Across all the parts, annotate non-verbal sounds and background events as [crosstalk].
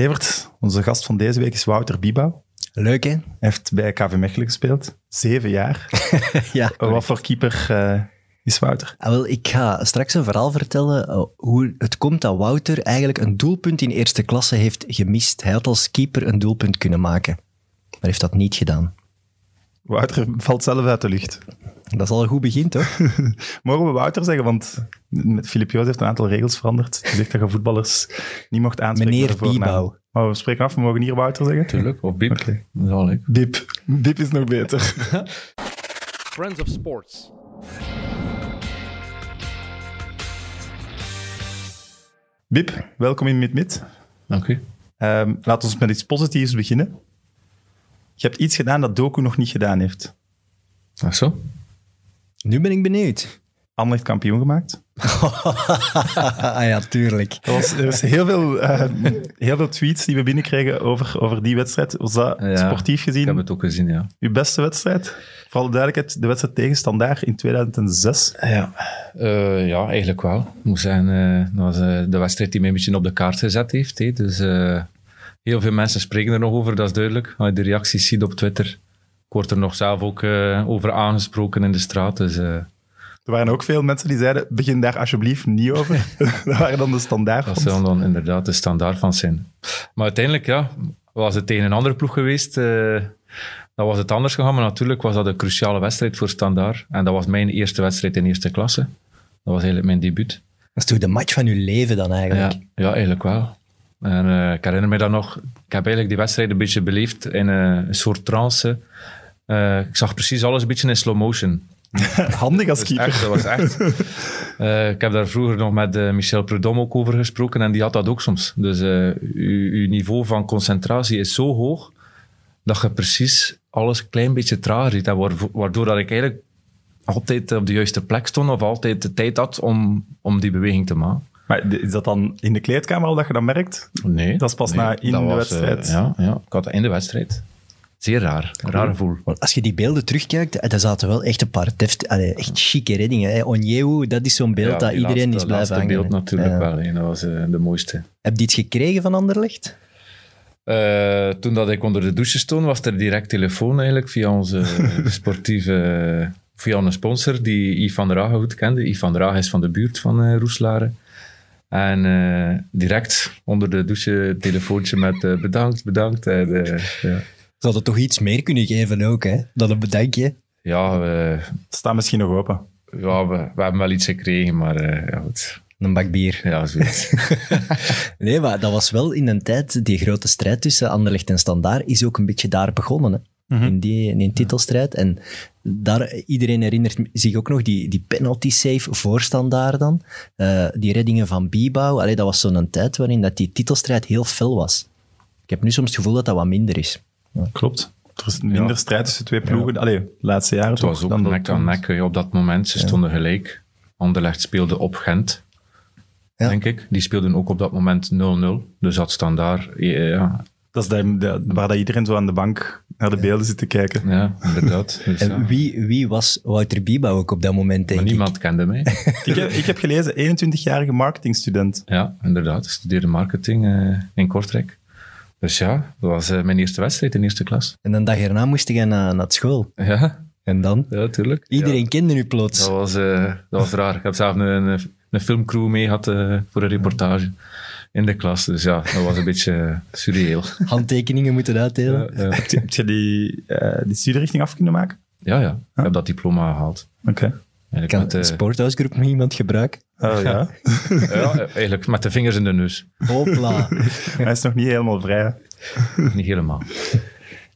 Evert, onze gast van deze week is Wouter Biebouw. Leuk, hè? Hij heeft bij KV Mechelen gespeeld. Zeven jaar. [laughs] ja. Wat voor keeper eh, is Wouter? Ah, wel, ik ga straks een verhaal vertellen uh, hoe het komt dat Wouter eigenlijk een doelpunt in eerste klasse heeft gemist. Hij had als keeper een doelpunt kunnen maken, maar heeft dat niet gedaan. Wouter valt zelf uit de lucht. Dat is al een goed begin, toch? [laughs] Mogen we Wouter zeggen? Want Filip Joos heeft een aantal regels veranderd. Hij zegt dat je voetballers niet mocht aanspreken. Meneer Biebouw. Maar we spreken af, we mogen hier Wouter zeggen. Tuurlijk, of Bip. Okay. Dat is al leuk. Bip. Bip is nog beter. [laughs] Friends of Sports. Bip, welkom in Mid-Mid. Dank u. Um, laten we met iets positiefs beginnen. Je hebt iets gedaan dat Doku nog niet gedaan heeft. Ach zo? Nu ben ik benieuwd. Anderlecht kampioen gemaakt. [laughs] ah ja, tuurlijk. Er was, er was heel, veel, uh, heel veel tweets die we binnenkregen over, over die wedstrijd. Was dat ja, sportief gezien? Ik heb het ook gezien, ja. Uw beste wedstrijd? Voor alle duidelijkheid, de wedstrijd tegen Standaard in 2006. Ja, uh, ja eigenlijk wel. Ik moet zeggen, uh, dat was de wedstrijd die mij een beetje op de kaart gezet heeft. Hè. Dus heel veel mensen spreken er nog over, dat is duidelijk. Als je de reacties ziet op Twitter, ik word er nog zelf ook over aangesproken in de straat. Dus... Er waren ook veel mensen die zeiden, begin daar alsjeblieft niet over. [laughs] [laughs] dat waren dan de standaard. Dat zou dan inderdaad de standaard van zijn. Maar uiteindelijk, ja, was het tegen een andere ploeg geweest, uh, dan was het anders gegaan. Maar natuurlijk was dat een cruciale wedstrijd voor standaard. En dat was mijn eerste wedstrijd in eerste klasse. Dat was eigenlijk mijn debuut. Dat is toch de match van uw leven dan eigenlijk? Ja, ja eigenlijk wel. En uh, ik herinner me dat nog. Ik heb eigenlijk die wedstrijd een beetje beleefd in uh, een soort trance. ik zag precies alles een beetje in slow motion. [laughs] Handig als keeper. Dat was echt. [laughs] ik heb daar vroeger nog met Michel Prudhomme ook over gesproken en die had dat ook soms. Dus uh, uw niveau van concentratie is zo hoog dat je precies alles een klein beetje trager ziet. Waardoor dat ik eigenlijk altijd op de juiste plek stond of altijd de tijd had om, om die beweging te maken. Maar is dat dan in de kleedkamer al dat je dat merkt? Nee. Dat is pas nee, na in de was, wedstrijd? ja, ja, ik had dat in de wedstrijd. Zeer raar. Een raar gevoel. Als je die beelden terugkijkt, daar zaten wel echt een paar deft, allee, echt chique reddingen. Onyewu, dat is zo'n beeld ja, dat iedereen laatste, is blijven hangen. beeld natuurlijk ja. wel. Hè. Dat was uh, de mooiste. Heb je iets gekregen van Anderlecht? Uh, toen dat ik onder de douche stond, was er direct telefoon eigenlijk via onze [laughs] sportieve... Via een sponsor die Yves van der goed kende. Yves van der is van de buurt van uh, Roeslaren. En uh, direct onder de douche telefoontje met uh, bedankt, bedankt. En, uh, ja. Ze hadden toch iets meer kunnen geven ook, hè? Dan een bedankje. Ja, we... Staat misschien nog open. Ja, we, we hebben wel iets gekregen, maar ja, goed. Een bak bier. Ja, zoiets. [laughs] nee, maar dat was wel in een tijd, die grote strijd tussen Anderlecht en Standaard is ook een beetje daar begonnen, hè? Mm -hmm. in, die, in die titelstrijd. En daar, iedereen herinnert zich ook nog die, die penalty save voor Standaard dan. Uh, die reddingen van Biebouw. Allee, dat was zo'n tijd waarin dat die titelstrijd heel fel was. Ik heb nu soms het gevoel dat dat wat minder is. Ja. Klopt. Er is minder ja. strijd tussen twee ploegen. Ja. Allee, laatste jaren Het was ook dan nek aan nek op dat moment. Ze stonden gelijk. Anderlecht speelde op Gent, denk ik. Die speelden ook op dat moment 0-0. Dus dat Standaard... Ja, dat is de, waar dat iedereen zo aan de bank naar de beelden zit te kijken. Ja, inderdaad. Dus, en ja. wie, wie was Wouter Biebouw ook op dat moment, denk maar ik? niemand kende mij. [laughs] ik, heb, ik heb gelezen, 21-jarige marketingstudent. Ja, inderdaad. Ik studeerde marketing uh, in Kortrijk. Dus ja, dat was uh, mijn eerste wedstrijd in eerste klas. En dan dag erna moest je naar, naar school. Ja. En dan? Ja, tuurlijk. Iedereen ja. kende u plots. Dat was, uh, dat was raar. Ik heb zelf een, een, een filmcrew mee gehad voor een reportage in de klas. Dus ja, dat was een beetje surreëel. Handtekeningen moeten uitdelen. Ja, ja. Heb, je, heb je die, uh, die studierichting af kunnen maken? Ja, ja. Ik heb dat diploma gehaald. Oké. Okay. Kan de sporthuisgroep nog iemand gebruiken? Oh ja? [laughs] ja, eigenlijk met de vingers in de neus. Hopla. [laughs] Hij is nog niet helemaal vrij. niet helemaal.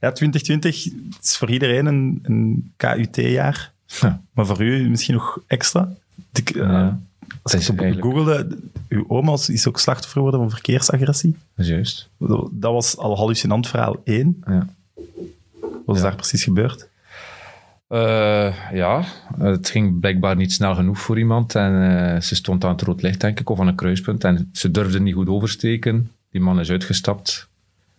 Ja, 2020 is voor iedereen een, een KUT-jaar. Ja. Maar voor u misschien nog extra. Ik, uh, ja. Ik op googelde, uw oma is ook slachtoffer geworden van verkeersagressie. Dat is juist. Dat was al hallucinant verhaal 1. Ja. Wat is ja. daar precies gebeurd? Uh, ja, het ging blijkbaar niet snel genoeg voor iemand. En uh, ze stond aan het rood licht, denk ik, of aan een kruispunt. En ze durfde niet goed oversteken. Die man is uitgestapt.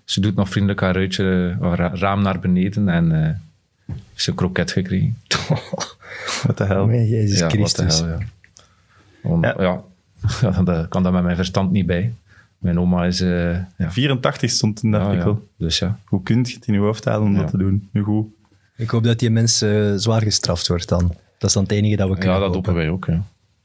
Ze doet nog vriendelijk haar, ruitje, haar raam naar beneden en uh, heeft een kroket gekregen. [laughs] Wat de hel. Nee, Jezus ja, Christus. Wat de hel, ja. Om, ja. ja. ja, [laughs] daar kan dat met mijn verstand niet bij. Mijn oma is... eh, ja. 84 stond in Ja, artikel. ja. Dus ja. Hoe kun je het in je hoofd halen om Ja. dat te doen? Nu goed. Ik hoop dat die mens eh, zwaar gestraft wordt dan. Dat is dan het enige dat we kunnen Ja, dat hopen. wij ook. Ja.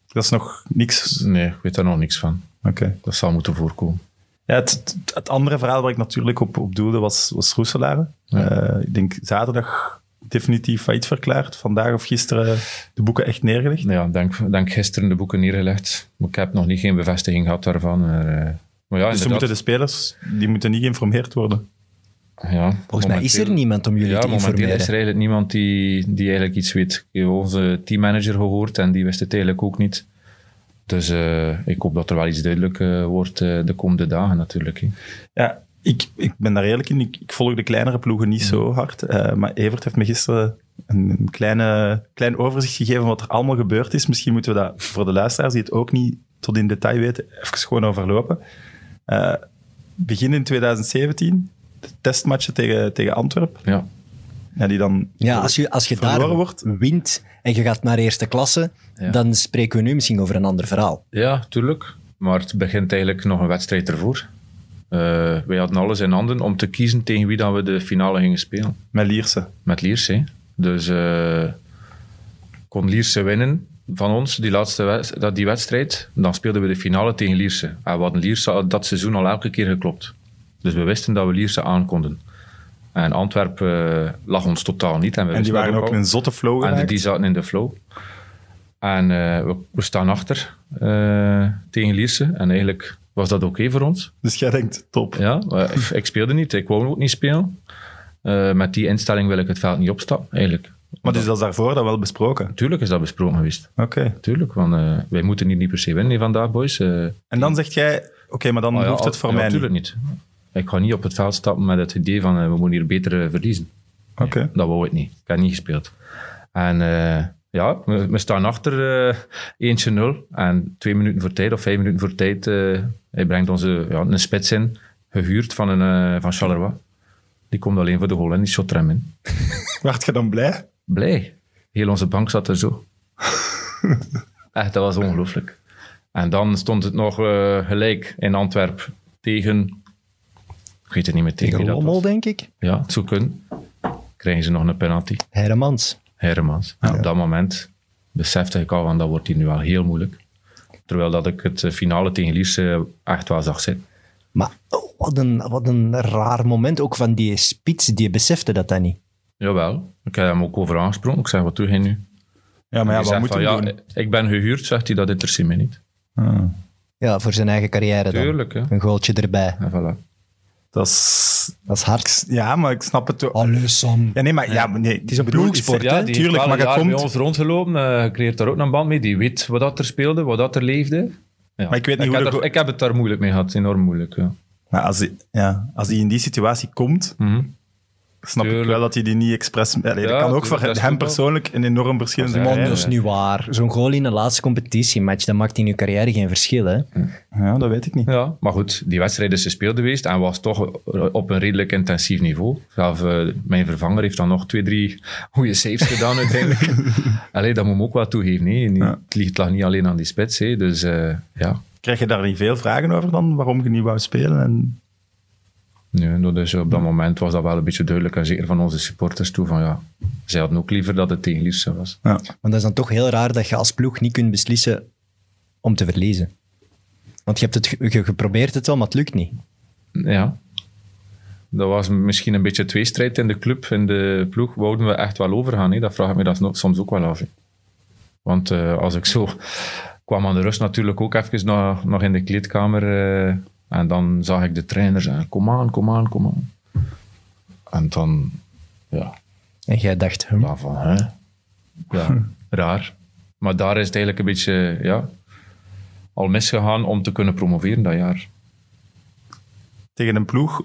Dat is nog niks. Nee, ik weet daar nog niks van. Oké. Dat zal moeten voorkomen. Ja, het, het, andere verhaal waar ik natuurlijk op, op doelde was, was Roeselare. Ja. Eh, ik denk zaterdag definitief failliet verklaard. Vandaag of gisteren de boeken echt neergelegd. Ja, denk, denk gisteren de boeken neergelegd. Maar ik heb nog niet geen bevestiging gehad daarvan. Maar, eh, maar ja, Dus moeten de spelers die moeten niet geïnformeerd worden. ja, Volgens mij is er niemand om jullie ja, te momenteel informeren. is er eigenlijk niemand die, die eigenlijk iets weet. Ik heb onze teammanager gehoord en die wist het eigenlijk ook niet. Dus eh, ik hoop dat er wel iets duidelijk eh, wordt de komende dagen natuurlijk. hè. Ja, ik, ik ben daar eerlijk in. Ik, ik volg de kleinere ploegen niet zo hard. Eh, maar Evert heeft me gisteren een, een kleine, klein overzicht gegeven van wat er allemaal gebeurd is. Misschien moeten we dat voor de luisteraars die het ook niet tot in detail weten, even gewoon overlopen. Eh, begin in 2017, de testmatchen tegen, tegen Antwerpen. Ja, Ja, die dan Ja, als je, als je daar verloren wordt. wint en je gaat naar eerste klasse, Ja. dan spreken we nu misschien over een ander verhaal. ja tuurlijk. Maar het begint eigenlijk nog een wedstrijd ervoor. Eh, wij hadden alles in handen om te kiezen tegen wie dat we de finale gingen spelen. met Lierse. Met Lierse. hè. Dus eh, kon Lierse winnen van ons, die laatste dat, die wedstrijd, dan speelden we de finale tegen Lierse. En we hadden Lierse dat seizoen al elke keer geklopt. Dus we wisten dat we Lierse aankonden. En Antwerpen eh, lag ons totaal niet. En, we En die waren ook in een zotte flow En die zaten in de flow. En we, we staan achter tegen Lierse. En eigenlijk was dat oké voor ons. Dus jij denkt, top. Ja, maar ik, ik speelde niet. Ik wou ook niet spelen. Eh, met die instelling wil ik het veld niet opstappen, eigenlijk. Maar dus dat is daarvoor dat wel besproken. Natuurlijk is dat besproken geweest. Oké. Tuurlijk, want eh, wij moeten hier niet per se winnen vandaag, boys. Eh, En dan zegt jij, oké, maar dan ah ja, hoeft het voor ja, mij niet. Natuurlijk niet. Ik ga niet op het veld stappen met het idee van we moeten hier beter verliezen. Oké. Dat wou ik niet. Ik heb niet gespeeld. En ja, we, we staan achter eh eentje 0 En twee minuten voor tijd, of vijf minuten voor tijd, hij brengt onze ja, een spits in, gehuurd van, een, eh, van Charleroi. Die komt alleen voor de goal en die shot er hem in. [laughs] Werd je dan blij? Blij. Heel onze bank zat er zo. [laughs] Echt, dat was ongelooflijk. En dan stond het nog eh, gelijk in Antwerpen tegen... Ik weet het niet meer tegen, Tegen wie dat Lommel, denk ik. Ja, het zou kunnen. Krijgen ze nog een penalty. Hermans. En op dat moment besefte ik al van dat wordt hier nu wel heel moeilijk. Terwijl dat ik het eh, finale tegen Lierse echt wel zag zitten. Maar oh, wat, een, wat een raar moment ook van die spits, die besefte dat dat niet. Jawel, ik heb hem ook over aangesproken. Ik zeg, wat doe je nu? Ja, maar ja, wat moet van, je ja, doen? Ik ben gehuurd, zegt hij, dat interesseert me niet. Ah, Ja, voor zijn eigen carrière dan. Tuurlijk, hè. Een goaltje erbij. En voilà. Dat is... Dat is hard. Ja, maar ik snap het ook. Allee, Sam. Ja, nee, maar ja, maar nee, Het is een ploegsport, die Tuurlijk, heeft maar je komt... bij ons rondgelopen. eh, je creëert daar ook een band mee. Die weet wat dat er speelde, wat dat er leefde. Ja. Maar ik weet niet hoe heb er- ik heb het daar moeilijk mee gehad, enorm moeilijk. Ja. Maar als hij, ja, als hij in die situatie komt, Mhm. Snap ik wel dat hij die niet expres... Allee, dat kan ook voor hem persoonlijk een enorm verschil in zijn Man, dat is niet waar. Zo'n goal in een laatste competitiematch, dat maakt in je carrière geen verschil. Hè? Ja, dat weet ik niet. Ja, maar goed, die wedstrijd is gespeeld geweest en was toch op een redelijk intensief niveau. Zelf, eh, mijn vervanger heeft dan nog twee, drie goede saves gedaan uiteindelijk. [laughs] Allee, dat moet me ook wel toegeven. Ja. Het ligt lag niet alleen aan die spits. hè. Dus eh, ja, Krijg je daar niet veel vragen over dan, waarom je niet wou spelen? En... nee, dat is, op dat moment was dat wel een beetje duidelijk. En zeker van onze supporters toe, van ja, zij hadden ook liever dat het tegen Lierse was. Ja. Maar dat is dan toch heel raar dat je als ploeg niet kunt beslissen om te verliezen. Want je hebt het ge- geprobeerd het wel, maar het lukt niet. Ja. Dat was misschien een beetje tweestrijd in de club, in de ploeg. Wouden we echt wel overgaan? Hè? Dat vraag ik me dat soms ook wel af. hè. Want eh, als ik zo... [laughs] kwam aan de rust natuurlijk ook even nog, nog in de kleedkamer. eh, en dan zag ik de trainer zeggen, kom aan, kom aan, kom aan. En dan... Ja, En jij dacht, hm, dan van, hè? Ja, raar. Maar daar is het eigenlijk een beetje, ja... Al misgegaan om te kunnen promoveren dat jaar. Tegen een ploeg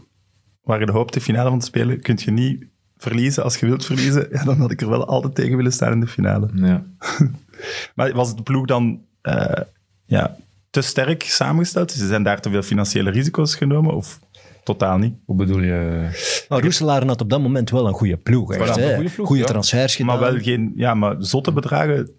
waar je de hoop de finale van te spelen, kun je niet verliezen als je wilt verliezen. [laughs] Ja, dan had ik er wel altijd tegen willen staan in de finale. Ja. [laughs] Maar was de ploeg dan eh, ja, te sterk samengesteld? Ze zijn daar te veel financiële risico's genomen? Of totaal niet? Hoe bedoel je? Nou, Roeselaren had op dat moment wel een goede ploeg. Echt, Voilà, hè. een goede ploeg, Goede ja. transfers gedaan. Maar wel geen ja, maar zotte bedragen.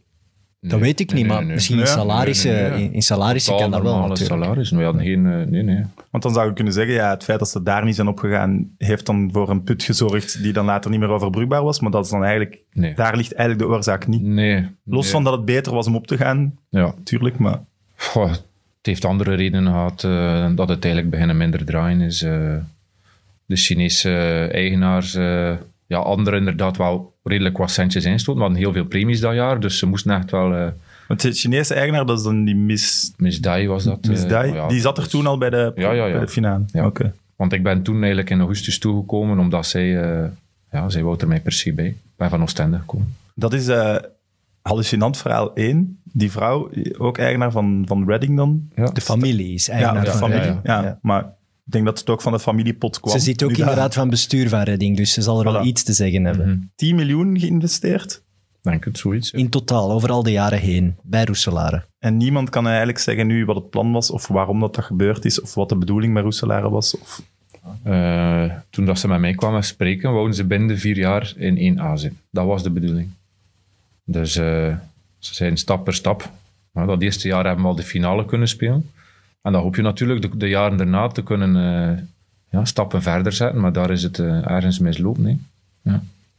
Dat weet ik Nee, niet, nee, maar nee. misschien in salarissen, Nee, nee, nee. in, in salarissen Totaal kan dat wel natuurlijk. salaris. We hadden geen... nee, nee. Want dan zou je kunnen zeggen, ja, het feit dat ze daar niet zijn opgegaan, heeft dan voor een put gezorgd die dan later niet meer overbrugbaar was. Maar dat is dan eigenlijk, Nee. daar ligt eigenlijk de oorzaak niet. Nee. Los nee. van dat het beter was om op te gaan, Ja. tuurlijk, maar... Goh, het heeft andere redenen gehad eh, dat het eigenlijk beginnen minder draaien is. eh, de Chinese eigenaars, eh, ja, anderen inderdaad wel redelijk wat centjes instoten. We hadden heel veel premies dat jaar, dus ze moesten echt wel... Want de Chinese eigenaar, dat is dan die Miss, Miss Dai was dat. Miss Dai, ja, die zat er dus- toen al bij de, Ja, ja, ja. Bij de finale. Ja. Oké. Want ik ben toen eigenlijk in augustus toegekomen, omdat zij... ja, zij wou er mij per se bij. Ik ben van Oostende gekomen. Dat is hallucinant verhaal 1. Die vrouw, ook eigenaar van, van Reading dan. Ja. De familie is Ja, eigenaar de van familie. Ja, Ja. maar ik denk dat het ook van de familiepot kwam. Ze zit ook Nu daar inderdaad van bestuur van Redding, dus ze zal er wel iets te zeggen hebben. Mhm. 10 miljoen geïnvesteerd. Denk het, zoiets. ja. In totaal, over al de jaren heen, bij Roeselare. En niemand kan eigenlijk zeggen nu wat het plan was, of waarom dat, dat gebeurd is, of wat de bedoeling met Roeselare was. Of... Eh, toen dat ze met mij kwamen spreken, wouden ze binnen de vier jaar in 1A zitten. Dat was de bedoeling. Dus eh, ze zijn stap per stap. Maar dat eerste jaar hebben we al de finale kunnen spelen. En dan hoop je natuurlijk de, de jaren daarna te kunnen eh, ja, stappen verder zetten. Maar daar is het eh, ergens mislopen. Nee?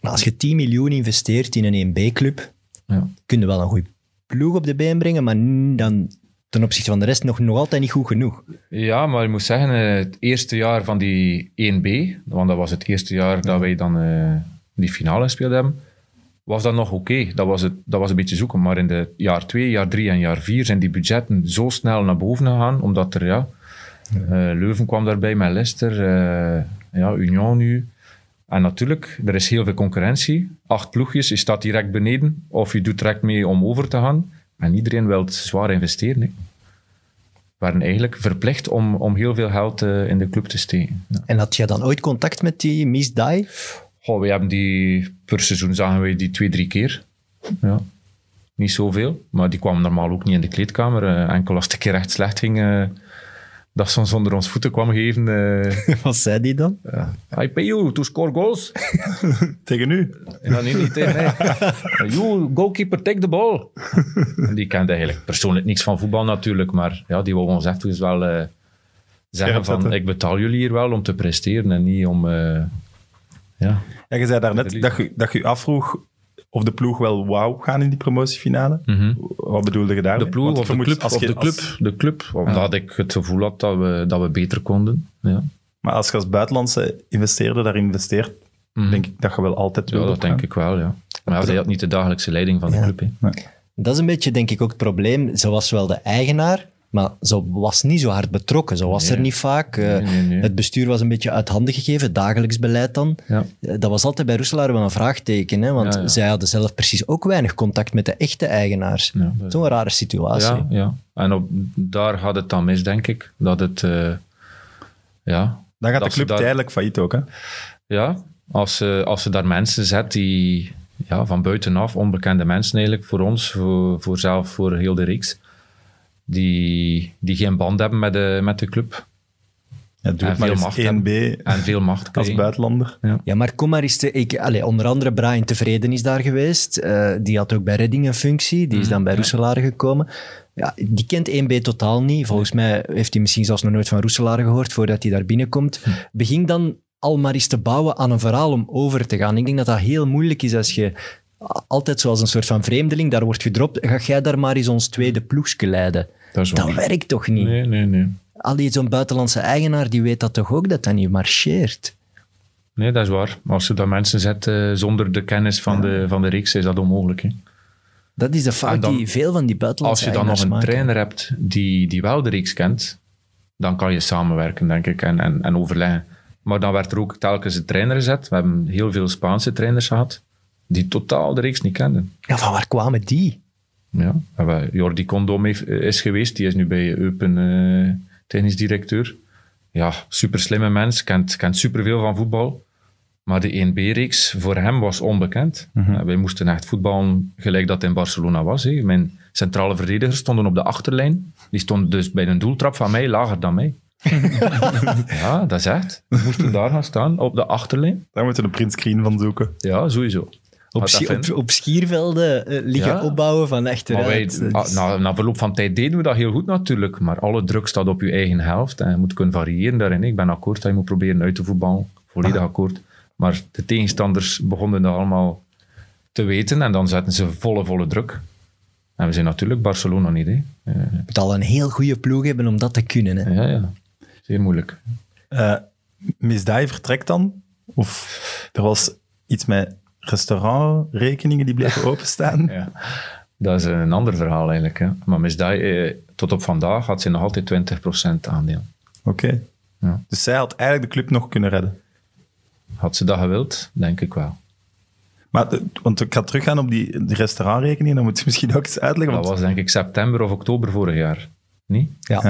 Maar als je 10 miljoen investeert in een 1B-club, Ja. kun je wel een goede ploeg op de been brengen, maar dan ten opzichte van de rest nog, nog altijd niet goed genoeg. Ja, maar ik moet zeggen, eh, het eerste jaar van die 1B, want dat was het eerste jaar dat wij dan die finale gespeeld hebben, was dat nog oké. Dat, was het- dat was een beetje zoeken. Maar in de jaar 2, jaar 3 en jaar 4 zijn die budgetten zo snel naar boven gegaan, omdat er, ja, eh, Leuven kwam daarbij met Leicester, eh, ja, Union nu. En natuurlijk, er is heel veel concurrentie. Acht ploegjes, je staat direct beneden, of je doet direct mee om over te gaan. En iedereen wil zwaar investeren. Hè waren eigenlijk verplicht om, om heel veel geld eh, in de club te steken. Ja. En had jij dan ooit contact met die Miss Dai? Goh, we hebben die per seizoen zagen we die twee, drie keer. Ja. Niet zoveel, maar die kwamen normaal ook niet in de kleedkamer. Eh, enkel als het een keer echt slecht ging, eh, dat ze ons onder ons voeten kwam geven. eh [laughs] Wat zei die dan? I pay you to score goals. [laughs] Tegen u. Ja, nee, niet tegen mij. [laughs] You, goalkeeper, take the ball. Die kende eigenlijk persoonlijk niks van voetbal natuurlijk, maar ja, die wou ons echt dus wel eh, zeggen van, ik betaal jullie hier wel om te presteren en niet om... ja. Ja, je zei daarnet dat je, dat je afvroeg of de ploeg wel wou gaan in die promotiefinale. Wat bedoelde je daar? De ploeg of de club, of de club, de club omdat ik het gevoel had dat we, dat we beter konden. Ja, maar als je als buitenlandse investeerder daar investeert, denk ik dat je wel altijd ja wil dat denk ik wel, ja. Maar ja, zij had niet de dagelijkse leiding van de Ja. club. Hè. Dat is een beetje, denk ik, ook het probleem. Ze was wel de eigenaar, maar ze was niet zo hard betrokken. Ze was Nee. er niet vaak. Eh, Nee, nee, nee. Het bestuur was een beetje uit handen gegeven, dagelijks beleid dan. Ja. Eh, Dat was altijd bij Roeselaar wel een vraagteken, hè, want Ja, ja. zij hadden zelf precies ook weinig contact met de echte eigenaars. Ja, dat- Zo'n rare situatie. Ja, ja. En op, daar gaat het dan mis, denk ik. Dat het, eh, ja, Dan gaat Dat de club daar- tijdelijk failliet ook. Hè? ja als, ze als ze daar mensen zet die ja, van buitenaf, onbekende mensen eigenlijk, voor ons, voor, voor zelf, voor heel de reeks, die, die geen band hebben met de, met de club Ja, doe En veel macht 1B en veel macht als buitenlander. Ja, maar kom maar eens te... Ik, allee, onder andere Brian Tevreden is daar geweest. Eh, die had ook bij Redding een functie. Die is dan bij Roeselare gekomen. Ja, die kent 1B totaal niet. Volgens mij heeft hij misschien zelfs nog nooit van Roeselare gehoord voordat hij daar binnenkomt. Begin dan al maar eens te bouwen aan een verhaal om over te gaan. Ik denk dat dat heel moeilijk is als je altijd zoals een soort van vreemdeling daar wordt gedropt. Ga jij daar maar eens ons tweede ploegje leiden? Dat is Dat waar. werkt toch niet? Nee, nee, nee. Al die zo'n buitenlandse eigenaar, die weet dat toch ook, dat dat niet marcheert? Nee, dat is waar. Als je dat mensen zet eh, zonder de kennis van, de, van de reeks, is dat onmogelijk. Hè. Dat is de fout dan- die veel van die Als buitenlandse je dan nog een maken. trainer hebt die, die wel de reeks kent, dan kan je samenwerken, denk ik, en, en, en overleggen. Maar dan werd er ook telkens een trainer gezet. We hebben heel veel Spaanse trainers gehad, die totaal de reeks niet kenden. Ja, van waar kwamen die? Ja. En we- Jordi Condom heeft- is geweest, die is nu bij Eupen eh, technisch directeur. Ja, super slimme mens, kent, kent superveel van voetbal. Maar de 1B-reeks voor hem was onbekend. Ja, wij moesten echt voetballen gelijk dat in Barcelona was. Hè. Mijn centrale verdedigers stonden op de achterlijn. Die stonden dus bij een doeltrap van mij lager dan mij. [laughs] ja, dat is echt. We moesten daar gaan staan, op de achterlijn. Daar moeten we een printscreen van zoeken. Ja, sowieso. Op, schi- op, op schiervelden eh, liggen Ja. opbouwen van Maar achteruit. wij, ah, na, na verloop van tijd deden we dat heel goed natuurlijk. Maar alle druk staat op je eigen helft. En je moet kunnen variëren daarin. Ik ben akkoord dat je moet proberen uit te voetballen. Volledig akkoord. Maar de tegenstanders begonnen dat allemaal te weten. En dan zetten ze volle, volle druk. En we zijn natuurlijk Barcelona niet. Hè. Eh, Je moet al een heel goede ploeg hebben om dat te kunnen. Hè. ja, ja. Zeer moeilijk. Eh Misdai vertrekt dan? Of er was iets met restaurantrekeningen die bleven openstaan? Ja. Dat is een ander verhaal eigenlijk. Hè. Maar Misdai, eh, tot op vandaag had ze nog altijd 20% aandeel. Oké. Ja. Dus zij had eigenlijk de club nog kunnen redden. Had ze dat gewild? Denk ik wel. Maar, de- want ik ga teruggaan op die, die restaurantrekeningen, dan moet je misschien ook eens uitleggen. Dat Want, was denk ik september of oktober vorig jaar. Niet? Ja. Hè?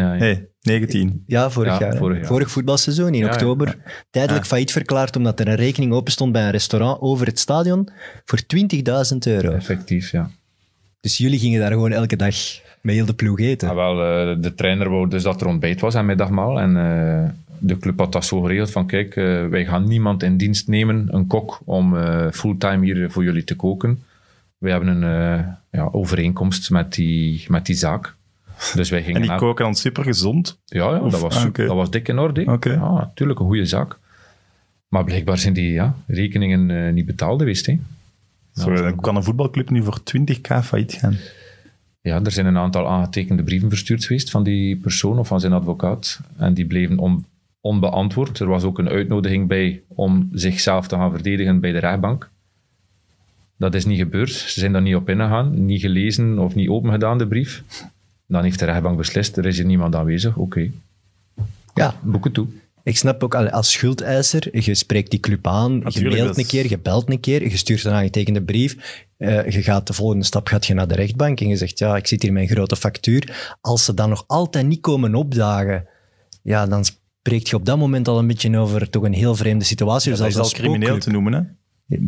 Ja, ja. Nee, 19. Ja, vorig Ja, jaar. vorig voetbalseizoen in Ja, oktober. Tijdelijk Ja. failliet verklaard omdat er een rekening open stond bij een restaurant over het stadion voor 20.000 euro. Effectief, ja. Dus jullie gingen daar gewoon elke dag met heel de ploeg eten. Ah, wel, eh, de trainer wou dus dat er ontbijt was aan middagmaal. En eh, de club had dat zo geregeld van, kijk, eh, wij gaan niemand in dienst nemen, een kok, om eh, fulltime hier voor jullie te koken. Wij hebben een eh, ja, overeenkomst met die, met die zaak. Dus wij gingen En die elk- koken dan super gezond. Ja, ja Of- dat, was, ah, dat was dik in orde. Ja, natuurlijk, een goede zaak. Maar blijkbaar zijn die ja, rekeningen eh, niet betaald geweest. Hè. Dan kan een voetbalclub nu voor 20k failliet gaan. Ja, er zijn een aantal aangetekende brieven verstuurd geweest van die persoon of van zijn advocaat. En die bleven on- onbeantwoord. Er was ook een uitnodiging bij om zichzelf te gaan verdedigen bij de rechtbank. Dat is niet gebeurd. Ze zijn daar niet op ingegaan, niet gelezen of niet opengedaan, de brief. Dan heeft de rechtbank beslist, er is hier niemand aanwezig. Oké, Ja, boeken toe. ik snap ook al- als schuldeiser, je spreekt die club aan, je mailt dat een is- keer, je belt een keer, je stuurt een aangetekende brief. eh, je gaat de volgende stap gaat je naar de rechtbank en je zegt, ja, ik zit hier met een grote factuur. Als ze dan nog altijd niet komen opdagen, ja, dan spreekt je op dat moment al een beetje over toch een heel vreemde situatie. dat dus is als al een crimineel te noemen. Hè?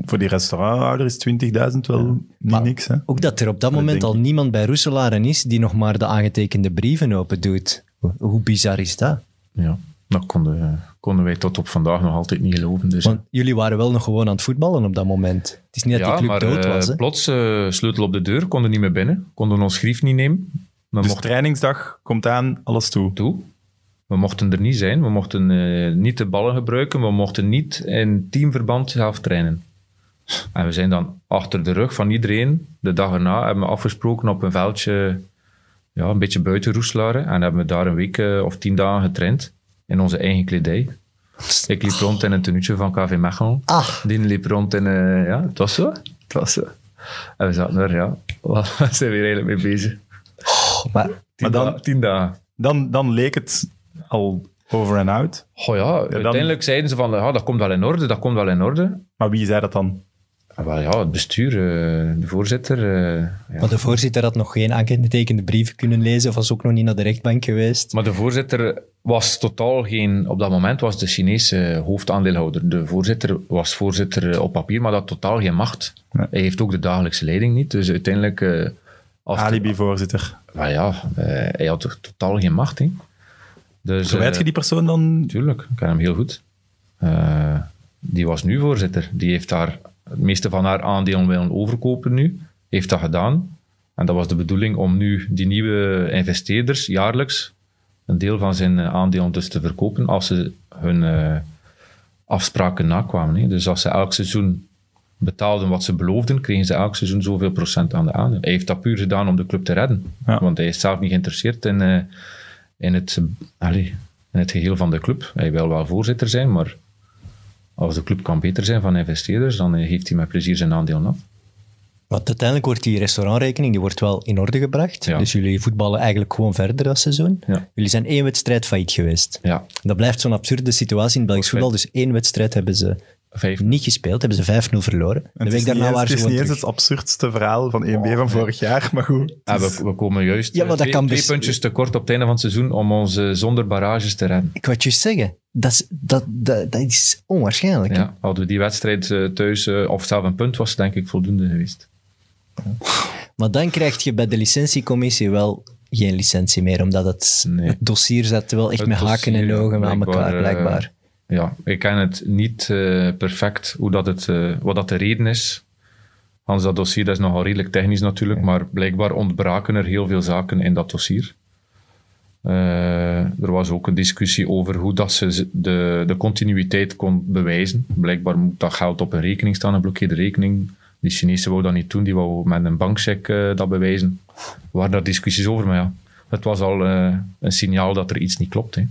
Voor die restauranthouder is 20.000 wel niet Maar niks. Hè? Ook dat er op dat Dat moment al ik. niemand bij Roeselaren is die nog maar de aangetekende brieven open doet. Hoe- bizar is dat? Ja, dat konden, konden wij tot op vandaag nog altijd niet geloven. Dus. Want jullie waren wel nog gewoon aan het voetballen op dat moment. Het is niet dat die ja, club maar dood eh, was. Hè? plots eh, sleutel op de deur, konden niet meer binnen, konden ons grief niet nemen. Dan Dus mochten trainingsdag komt aan, alles toe. toe. We mochten er niet zijn, we mochten eh, niet de ballen gebruiken, we mochten niet in teamverband zelf trainen. En we zijn dan achter de rug van iedereen, de dag erna, hebben we afgesproken op een veldje, ja, een beetje buiten Roeselare, en hebben we daar een week eh, of tien dagen getraind, in onze eigen kledij. Ik liep rond in een tenuutje van KV Mechelen. Ah, Die liep rond in... eh, ja, het was zo. Het was zo. En we zaten er, ja, waar [laughs] zijn we hier eigenlijk mee bezig? maar Tien, Maar dan- dagen- tien dagen. Dan, dan leek het al over en out. Goh ja, uiteindelijk zeiden ze van, ja, dat komt wel in orde, dat komt wel in orde. Maar wie zei dat dan? En wel, ja, het bestuur, eh, de voorzitter. eh, ja. maar de voorzitter had nog geen aangetekende brieven kunnen lezen of was ook nog niet naar de rechtbank geweest. Maar de voorzitter was totaal geen... Op dat moment was de Chinese hoofdaandeelhouder. De voorzitter was voorzitter eh, op papier, maar dat had totaal geen macht. Nee. Hij heeft ook de dagelijkse leiding niet. Dus uiteindelijk... eh, Alibi-voorzitter. Maar ja, eh, hij had toch totaal geen macht. Hè? Dus, Verwijt eh, je die persoon dan? Tuurlijk, ik ken hem heel goed. Eh, die was nu voorzitter. Die heeft daar het meeste van haar aandelen willen overkopen nu. Heeft dat gedaan. En dat was de bedoeling om nu die nieuwe investeerders jaarlijks een deel van zijn eh, aandelen dus te verkopen als ze hun eh, afspraken nakwamen. Hè. Dus als ze elk seizoen betaalden wat ze beloofden, kregen ze elk seizoen zoveel procent aan de aandelen. Hij heeft dat puur gedaan om de club te redden. Ja. Want hij is zelf niet geïnteresseerd in, eh, in, het, in het geheel van de club. Hij wil wel voorzitter zijn, maar als de club kan beter zijn van investeerders, dan eh, geeft hij met plezier zijn aandelen af. Want uiteindelijk wordt die restaurantrekening die wordt wel in orde gebracht. Ja. Dus jullie voetballen eigenlijk gewoon verder dat seizoen. Ja. Jullie zijn één wedstrijd failliet geweest. Ja, Dat blijft zo'n absurde situatie in het Belgisch voetbal. Dus één wedstrijd hebben ze niet gespeeld, hebben ze 5-0 verloren. Het De is week niet daarna eens, waren het ze is niet eens terug. het absurdste verhaal van 1B van vorig jaar, maar goed. En we, we komen juist Ja, maar eh, dat twee, kan twee best- puntjes tekort op het einde van het seizoen om ons eh, zonder barrages te redden. Ik wou het juist zeggen. Dat is, dat, dat, dat is onwaarschijnlijk. Ja, hadden we die wedstrijd eh, thuis, eh, of zelf een punt, was het denk ik voldoende geweest. Maar dan krijg je bij de licentiecommissie wel geen licentie meer, omdat het, Nee. het dossier zat wel echt Het met haken en ogen aan elkaar, eh, blijkbaar. Ja, ik ken het niet eh, perfect hoe dat het, eh, wat dat de reden is. Hans, dat dossier dat is nogal redelijk technisch natuurlijk, maar blijkbaar ontbraken er heel veel zaken in dat dossier. Eh, er was ook een discussie over hoe dat ze de, de continuïteit kon bewijzen. Blijkbaar moet dat geld op een rekening staan, een blokkeerde rekening. Die Chinezen wou dat niet doen, die wou met een bankcheck dat bewijzen. Er waren daar discussies over, maar ja, het was al een signaal dat er iets niet klopt. Hè.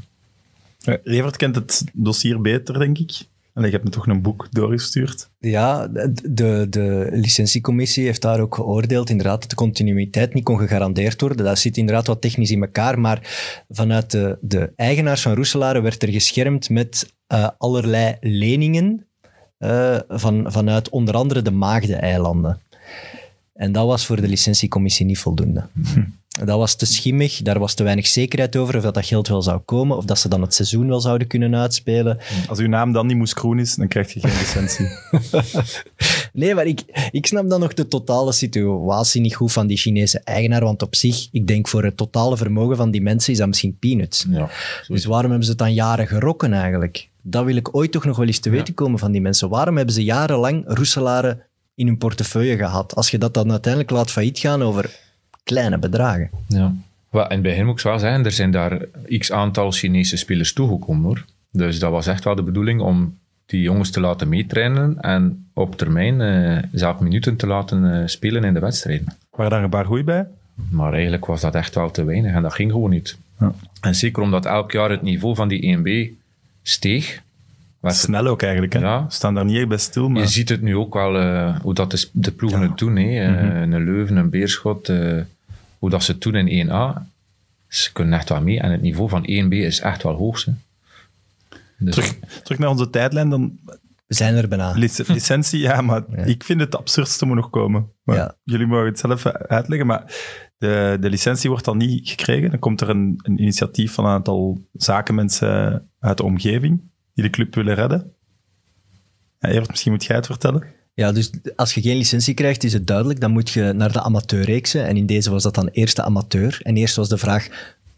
Eh, Evert kent het dossier beter, denk ik. En je hebt me toch een boek doorgestuurd. Ja, de, de licentiecommissie heeft daar ook geoordeeld inderdaad dat de continuïteit niet kon gegarandeerd worden. Dat zit inderdaad wat technisch in elkaar, maar vanuit de, de eigenaars van Roeselare werd er geschermd met eh, allerlei leningen eh, van, vanuit onder andere de Maagde-eilanden. En dat was voor de licentiecommissie niet voldoende. Dat was te schimmig, daar was te weinig zekerheid over of dat, dat geld wel zou komen, of dat ze dan het seizoen wel zouden kunnen uitspelen. Als uw naam dan niet moest groen is, dan krijg je geen licentie. [laughs] Nee, maar ik, ik snap dan nog de totale situatie niet goed van die Chinese eigenaar, want op zich, ik denk voor het totale vermogen van die mensen is dat misschien peanuts. Ja, Dus waarom hebben ze het dan jaren gerokken eigenlijk? Dat wil ik ooit toch nog wel eens te weten komen van die mensen. Waarom hebben ze jarenlang Roeselare in hun portefeuille gehad? Als je dat dan uiteindelijk laat failliet gaan over kleine bedragen. Ja. In het begin moet ik wel zeggen, er zijn daar x aantal Chinese spelers toegekomen hoor. Dus dat was echt wel de bedoeling om die jongens te laten meetrainen en op termijn eh, zelf minuten te laten eh, spelen in de wedstrijden. Waren daar een paar goeie bij? Maar eigenlijk was dat echt wel te weinig en dat ging gewoon niet. Ja. En zeker omdat elk jaar het niveau van die 1B steeg. werd het- Snel ook eigenlijk. Hè? Ja. Staan daar niet echt bij stil, maar Je ziet het nu ook wel, eh, hoe dat de, de ploegen het doen. Hè. Eh, Een Leuven, een Beerschot, eh, hoe dat ze het doen in 1A. Ze kunnen echt wel mee. En het niveau van 1B is echt wel hoog. Dus, terug, terug naar onze tijdlijn, dan We zijn er bijna. lic- licentie, ja, maar Ja. ik vind het absurdste moet nog komen. Maar Ja. Jullie mogen het zelf uitleggen, maar de, de licentie wordt dan niet gekregen. Dan komt er een, een initiatief van een aantal zakenmensen uit de omgeving die de club willen redden. Ja, Evert, misschien moet jij het vertellen. Ja, dus als je geen licentie krijgt, is het duidelijk. Dan moet je naar de amateurreeksen. En in deze was dat dan eerste amateur. En eerst was de vraag,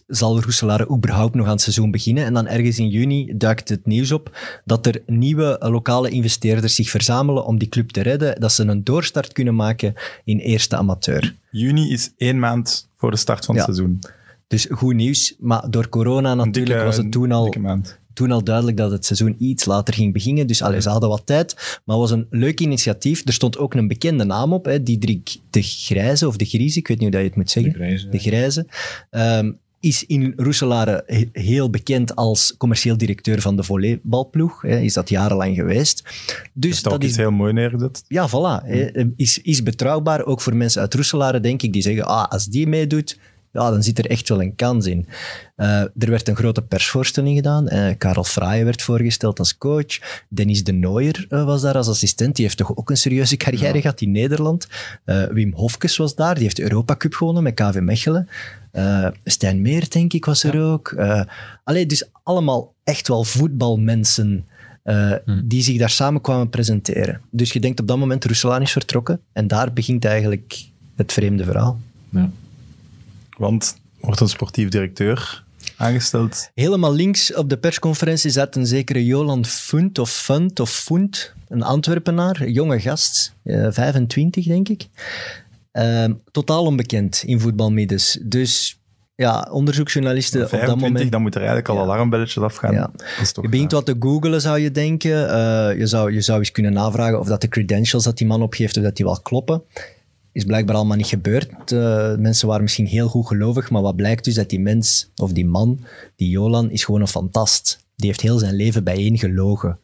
zal Roeselare überhaupt nog aan het seizoen beginnen? En dan ergens in juni duikt het nieuws op dat er nieuwe lokale investeerders zich verzamelen om die club te redden. Dat ze een doorstart kunnen maken in eerste amateur. Juni is één maand voor de start van het Ja. seizoen. Dus goed nieuws. Maar door corona natuurlijk dikke- was het toen al. Toen al duidelijk dat het seizoen iets later ging beginnen. Dus allee, ze hadden wat tijd. Maar het was een leuk initiatief. Er stond ook een bekende naam op. Hè, Diederik de Grijze, of de Grijze, ik weet niet hoe dat je het moet zeggen. De Grijze, De Grijze. Ehm, is in Roeselare he- heel bekend als commercieel directeur van de volleybalploeg. Hè, is dat jarenlang geweest. Dus dat dat is is heel mooi neergezet. ja, voilà. hè. Is, is betrouwbaar, ook voor mensen uit Roeselare, denk ik, die zeggen, ah, als die meedoet, ja, dan zit er echt wel een kans in. Eh, er werd een grote persvoorstelling gedaan. Eh, Karel Fraaien werd voorgesteld als coach. Dennis de Nooier eh, was daar als assistent. Die heeft toch ook een serieuze carrière gehad in Nederland. Wim Hofkes was daar. Die heeft de Europa Cup gewonnen met KV Mechelen. Stijn Meer, denk ik, was er ook. Allee, dus allemaal echt wel voetbalmensen eh, die zich daar samen kwamen presenteren. Dus je denkt op dat moment, Russelaan is vertrokken. En daar begint eigenlijk het vreemde verhaal. Ja. Want wordt een sportief directeur aangesteld. Helemaal links op de persconferentie zat een zekere Jolan Funt of Funt of Funt, een Antwerpenaar, een jonge gast, eh, 25 denk ik. Ehm, totaal onbekend in voetbalmiddens. Dus ja, onderzoeksjournalisten op dat 25, moment... dan moet er eigenlijk al Ja. alarmbelletjes afgaan. Ja. Je begint raar. wat te googlen, zou je denken. Eh, je, zou, je zou eens kunnen navragen of dat de credentials dat die man opgeeft, of dat die wel kloppen. Is blijkbaar allemaal niet gebeurd. Eh, mensen waren misschien heel goed gelovig, maar wat blijkt dus dat die mens, of die man, die Jolan, is gewoon een fantast. Die heeft heel zijn leven bijeen gelogen.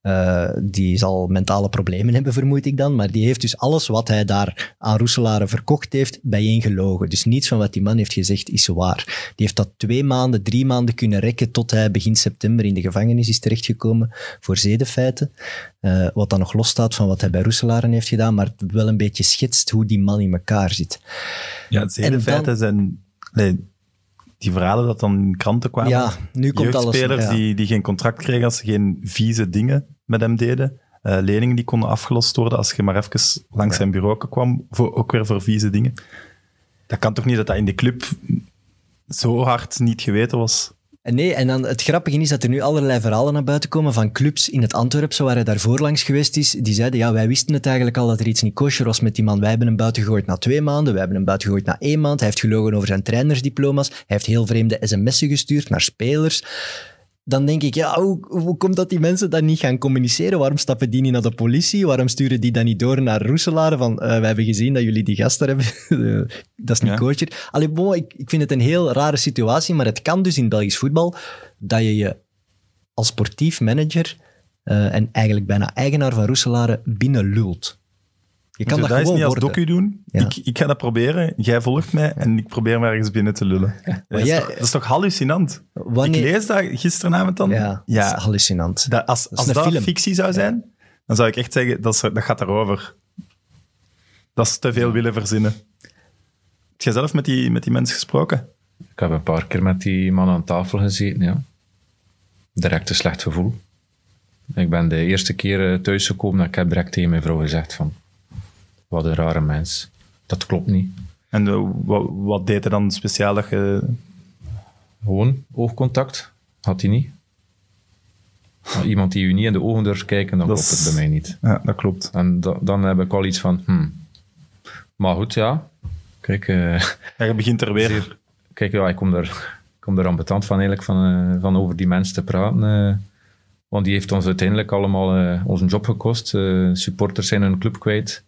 Eh, die zal mentale problemen hebben, vermoed ik dan. Maar die heeft dus alles wat hij daar aan Roeselare verkocht heeft, bijeen gelogen. Dus niets van wat die man heeft gezegd is waar. Die heeft dat twee maanden, drie maanden kunnen rekken tot hij begin september in de gevangenis is terechtgekomen voor zedenfeiten. Eh, wat dan nog losstaat van wat hij bij Roeselaren heeft gedaan, maar wel een beetje schetst hoe die man in elkaar zit. Ja, het hele En dan- feiten zijn... Nee, die verhalen dat dan in kranten kwamen. Ja, nu komt alles... Jeugdspelers ja. die, die geen contract kregen als ze geen vieze dingen met hem deden. Eh, leningen die konden afgelost worden als je maar even langs zijn bureau kwam, voor, ook weer voor vieze dingen. Dat kan toch niet dat dat in de club zo hard niet geweten was? Nee, en dan het grappige is dat er nu allerlei verhalen naar buiten komen van clubs in het Antwerpse, waar hij daarvoor langs geweest is. Die zeiden, ja, wij wisten het eigenlijk al dat er iets niet kosher was met die man. Wij hebben hem buiten gegooid na twee maanden, wij hebben hem buiten gegooid na één maand. Hij heeft gelogen over zijn trainersdiploma's. Hij heeft heel vreemde sms'en gestuurd naar spelers. Dan denk ik, ja, hoe, hoe komt dat die mensen dan niet gaan communiceren? Waarom stappen die niet naar de politie? Waarom sturen die dan niet door naar Roeselare? Van, eh, wij hebben gezien dat jullie die gasten hebben. [laughs] Eh, dat is niet Ja. Allee, bon, ik, ik vind het een heel rare situatie, maar het kan dus in Belgisch voetbal dat je je als sportief manager eh, en eigenlijk bijna eigenaar van Roeselare binnenlult. Je kan dat dat gewoon niet als worden. docu doen? Ja. Ik, ik ga dat proberen. Jij volgt mij en ik probeer me ergens binnen te lullen. Dat, is jij- toch, dat is toch hallucinant? Wanneer- Ik lees dat gisteravond dan. Ja, dat is hallucinant. dat, als als dat film. fictie zou zijn, dan zou ik echt zeggen, dat, is, dat gaat erover. Dat is te veel willen verzinnen. Heb jij zelf met die, met die mensen gesproken? Ik heb een paar keer met die man aan tafel gezeten, ja. Direct een slecht gevoel. Ik ben de eerste keer eh, thuisgekomen en ik heb direct tegen mijn vrouw gezegd van... Wat een rare mens. Dat klopt niet. En eh, wat, wat deed hij dan speciaal dat je... Gewoon oogcontact. Had hij niet. Maar iemand die u niet in de ogen durft kijken, dan Dat klopt het bij mij niet. Ja, dat klopt. En da- dan heb ik al iets van... Hmm. Maar goed, ja. Kijk... Ja, je begint er weer... Zeer- Kijk, ja, ik kom daar, ik kom daar ambetant van eigenlijk, van, eh, van over die mensen te praten. want die heeft ons uiteindelijk allemaal onze job gekost. Supporters zijn hun club kwijt.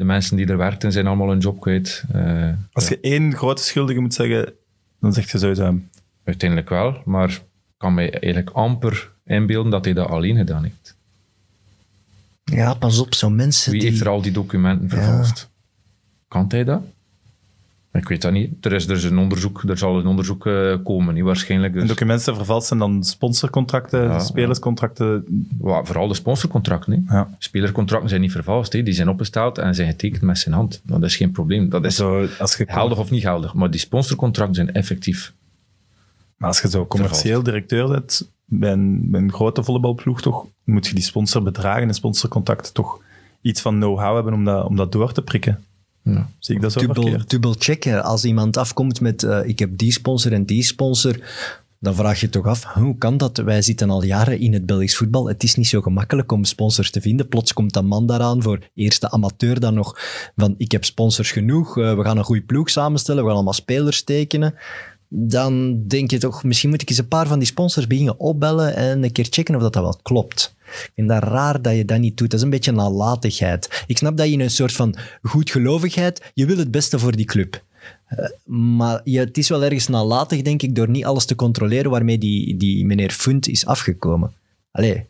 De mensen die er werkten zijn allemaal hun job kwijt. Eh, Als je één grote schuldige moet zeggen, dan zeg je sowieso hem. uiteindelijk wel, maar ik kan mij eigenlijk amper inbeelden dat hij dat alleen gedaan heeft. Ja, pas op, zo'n mensen Wie die... heeft er al die documenten vervalst? Kan hij dat? Ik weet dat niet. Er is dus een onderzoek, er zal een onderzoek eh, komen, niet waarschijnlijk. Dus. En documenten vervalst zijn dan sponsorcontracten, Ja, spelerscontracten. Wa- vooral de sponsorcontracten. Ja. Spelercontracten zijn niet vervalst. Hè. Die zijn opgesteld en zijn getekend met zijn hand. Dat is geen probleem. Dat is Zo, als, je, geldig of niet geldig. Maar die sponsorcontracten zijn effectief. maar als je zo commercieel directeur bent bij een, bij een grote volleybalploeg, toch, moet je die sponsorbedragen en sponsorcontacten toch iets van know-how hebben om dat, om dat door te prikken. Ja. Zie ik dat zo dubbel, dubbel checken. Als iemand afkomt met eh, ik heb die sponsor en die sponsor, dan vraag je toch af, hoe kan dat? Wij zitten al jaren in het Belgisch voetbal. Het is niet zo gemakkelijk om sponsors te vinden. Plots komt een man daaraan voor eerste amateur dan nog van ik heb sponsors genoeg, eh, we gaan een goede ploeg samenstellen, we gaan allemaal spelers tekenen. Dan denk je toch, misschien moet ik eens een paar van die sponsors beginnen opbellen en een keer checken of dat, dat wel klopt. Ik vind dat raar dat je dat niet doet. Dat is een beetje nalatigheid. Ik snap dat je in een soort van goedgelovigheid, je wil het beste voor die club. Eh, maar ja, het is wel ergens nalatig, denk ik, door niet alles te controleren waarmee die, die meneer Funt is afgekomen. Allee,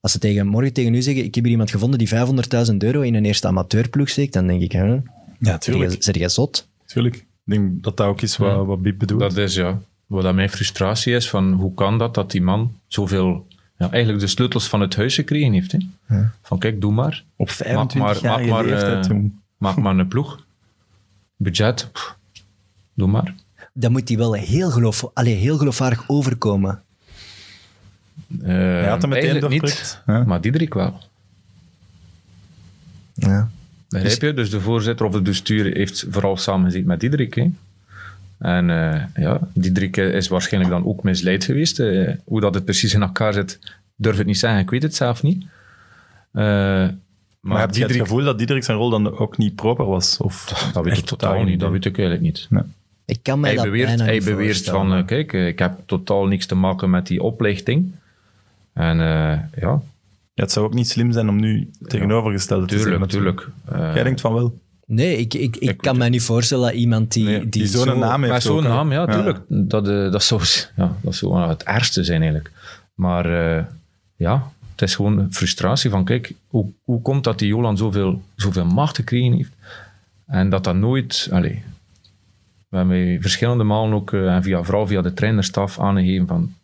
als ze tegen, morgen tegen u zeggen, ik heb hier iemand gevonden die 500.000 euro in een eerste amateurploeg steekt, dan denk ik, hè, Ja, zeg tuurlijk. zeg je zot? tuurlijk. Ik denk dat dat ook is wat, wat Biep bedoelt. Dat is ja, wat dat mijn frustratie is. Van hoe kan dat dat die man zoveel, ja, eigenlijk de sleutels van het huis gekregen heeft. Hè? Van kijk, doe maar. Op 25 maar- jaar maak maar, eh, toen. Maak maar een ploeg. Budget, pff, doe maar. Dan moet die wel heel, geloof, allee, heel geloofwaardig overkomen. Uh, Hij had hem meteen niet. Ja. maar Diederik wel. Ja. Begrijp je? Dus de voorzitter of het bestuur heeft vooral samengezeten met Diederik. Hè? En eh, ja, Diederik is waarschijnlijk dan ook misleid geweest. Eh, hoe dat het precies in elkaar zit, durf het niet zeggen. Ik weet het zelf niet. Eh, maar Maar heb je het gevoel dat Diederik zijn rol dan ook niet proper was? Of dat weet ik totaal niet. Dat weet ik eigenlijk niet. Nee. Ik kan mij Hij dat beweert, bijna hij niet beweert van, kijk, ik heb totaal niks te maken met die oplichting. En eh, ja, Ja, het zou ook niet slim zijn om nu tegenovergesteld te zijn. tuurlijk, natuurlijk. tuurlijk. Eh, Jij denkt van wel. Nee, ik, ik, ik, kan mij niet voorstellen dat iemand die, Nee, die, Die zo'n zo- naam heeft Met zo'n naam, ja, tuurlijk. Dat, eh, dat, zou, ja, dat zou het ergste zijn eigenlijk. Maar eh, ja, het is gewoon frustratie van, kijk, hoe, hoe komt dat die Jolan zoveel, zoveel macht gekregen heeft en dat dat nooit... Allez, we hebben verschillende malen ook, en via, vooral via de trainerstaf, aangegeven van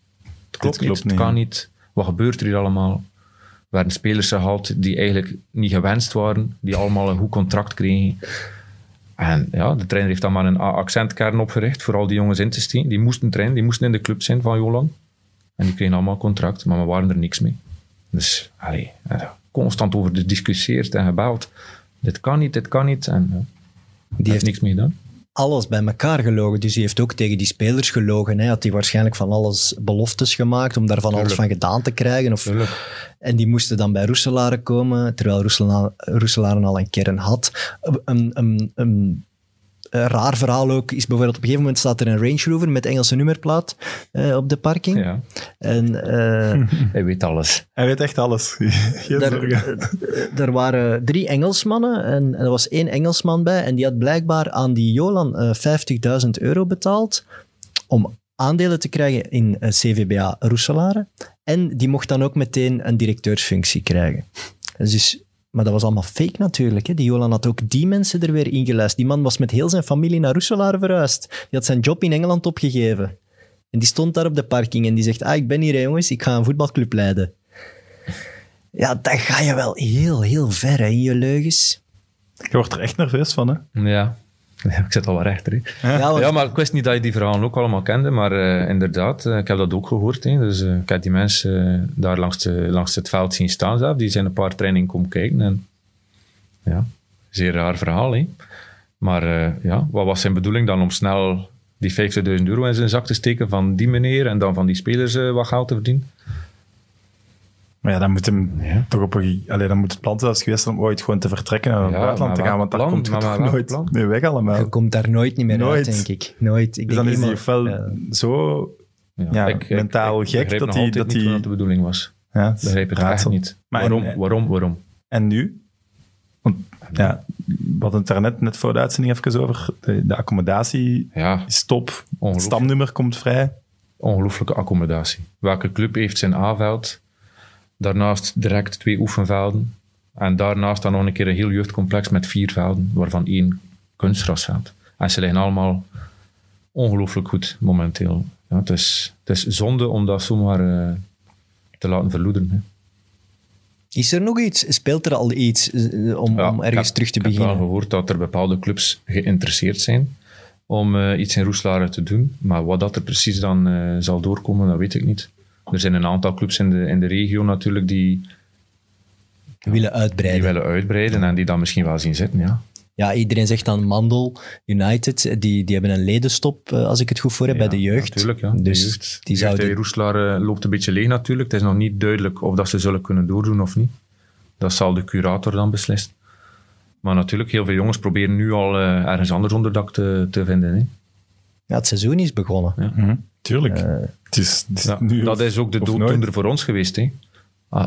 het klopt, klopt niet, niet, het kan niet, wat gebeurt er hier allemaal? Er werden spelers gehaald die eigenlijk niet gewenst waren, die allemaal een goed contract kregen. En ja, de trainer heeft dan maar een accentkern opgericht voor al die jongens in te steken. Die moesten trainen, die moesten in de club zijn van Jolan. En die kregen allemaal contract, maar we waren er niks mee. Dus, allee, eh, constant over gediscussieerd en gebeld. Dit kan niet, dit kan niet. En ja, die heeft heeft niks mee gedaan. Alles bij elkaar gelogen. Dus hij heeft ook tegen die spelers gelogen. Hij had hij waarschijnlijk van alles beloftes gemaakt om daarvan alles van gedaan te krijgen. Of, en die moesten dan bij Roeselare komen, terwijl Roesela- Roeselare al een kern had. Een, een, een, een raar verhaal ook is bijvoorbeeld op een gegeven moment staat er een Range Rover met Engelse nummerplaat eh, op de parking. Ja, En eh, [laughs] hij weet alles. Hij weet echt alles. [laughs] Geen daar, zorgen. eh, er waren drie Engelsmannen en er was één Engelsman bij en die had blijkbaar aan die Jolan eh 50.000 euro betaald om aandelen te krijgen in eh, CVBA Roeselare. En die mocht dan ook meteen een directeursfunctie krijgen. Dus, maar dat was allemaal fake natuurlijk. Hè. Die Jolan had ook die mensen er weer ingeluisterd. Die man was met heel zijn familie naar Roeselare verhuisd. Die had zijn job in Engeland opgegeven. En die stond daar op de parking en die zegt, ah, ik ben hier hè, jongens, ik ga een voetbalclub leiden. Ja, dan ga je wel heel, heel ver hè, in je leugens. Je wordt er echt nerveus van, hè? Ja. Ja, ik zit al wat rechter. hè. Ja, want- Ja, maar ik wist niet dat je die verhalen ook allemaal kende, maar eh, inderdaad, eh, ik heb dat ook gehoord. Hè. Dus eh, ik heb die mensen daar langs, de, langs het veld zien staan zelf. Die zijn een paar trainingen komen kijken. En, ja, zeer raar verhaal. Hè. Maar eh, ja, wat was zijn bedoeling dan om snel die 50.000 euro in zijn zak te steken van die meneer en dan van die spelers eh, wat geld te verdienen? Maar ja, dan moet hem Ja. toch op een... Allee, dan moet het plan zelfs geweest zijn om ooit gewoon te vertrekken naar het Ja, buitenland te gaan, want daar komt toch [laughs] nooit plan? mee weg allemaal. Je komt daar nooit niet meer Nooit. uit, denk ik. Nooit. Ik Dus dan denk is hij eenmaal- ofwel ja. zo... Ja, mentaal gek dat hij- dat niet hij- wat dat de bedoeling was. Ja, Ik begrijp het echt niet. Maar waarom, en- waarom, waarom? En nu? Ja, we hadden het daarnet net voor de uitzending even over. De, de accommodatie Ja, is top. Het stamnummer komt vrij. ongelooflijke accommodatie. Welke club heeft zijn A-veld? Daarnaast direct twee oefenvelden. En daarnaast dan nog een keer een heel jeugdcomplex met vier velden, waarvan één kunstgrasveld. En ze liggen allemaal ongelooflijk goed momenteel. Ja, het, is, het is zonde om dat zomaar eh, te laten verloederen. Hè. Is er nog iets? Speelt er al iets eh, om, Ja, om ik ergens heb- terug te Ik heb beginnen? wel gehoord dat er bepaalde clubs geïnteresseerd zijn om eh, iets in Roeselare te doen. Maar wat dat er precies dan eh, zal doorkomen, dat weet ik niet. Er zijn een aantal clubs in de, in de regio natuurlijk die, willen die uitbreiden. willen uitbreiden en die dat misschien wel zien zitten. Ja. Ja, iedereen zegt dan Mandel United. Die, die hebben een ledenstop, eh, als ik het goed voor heb, bij de jeugd. Natuurlijk, ja. De Dus jeugd. die Die zouden... in Roeselare loopt een beetje leeg natuurlijk. Het is nog niet duidelijk of dat ze zullen kunnen doordoen of niet. Dat zal de curator dan beslissen. Maar natuurlijk, heel veel jongens proberen nu al eh, ergens anders onderdak te, te vinden. Hè. Ja, het seizoen is begonnen. Mhm, Tuurlijk. Eh, het is, het is Ja, nu dat of- is ook de dooddoener voor ons geweest. Hè.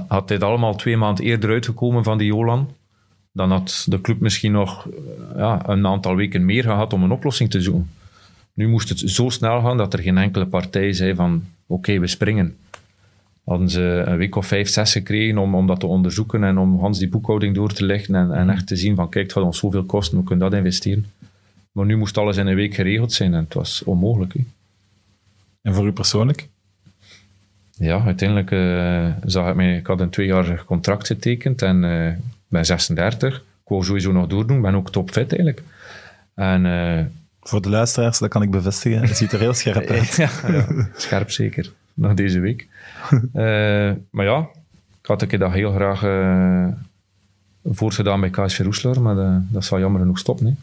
Had dit allemaal twee maanden eerder uitgekomen van die Jolan, dan had de club misschien nog eh, ja, een aantal weken meer gehad om een oplossing te zoeken. Nu moest het zo snel gaan dat er geen enkele partij zei van oké, we springen. Hadden ze een week of vijf, zes gekregen om, om dat te onderzoeken en om Hans die boekhouding door te leggen en, en echt te zien van kijk, het gaat ons zoveel kosten, we kunnen dat investeren. Maar nu moest alles in een week geregeld zijn en het was onmogelijk. Hè. En voor u persoonlijk? Ja, uiteindelijk eh, zag ik mij... Ik had een tweejarig contract getekend en eh, ben 36. Ik wou sowieso nog doordoen. Ik ben ook topfit eigenlijk. En eh, Voor de luisteraars, dat kan ik bevestigen. Het ziet er heel scherp uit. [laughs] ja, ja, scherp zeker. Nog deze week. [laughs] Eh, maar ja, ik had een keer dat heel graag eh voortgedaan bij KSV Roeselaar, maar dat, dat zal jammer genoeg stoppen. Hè.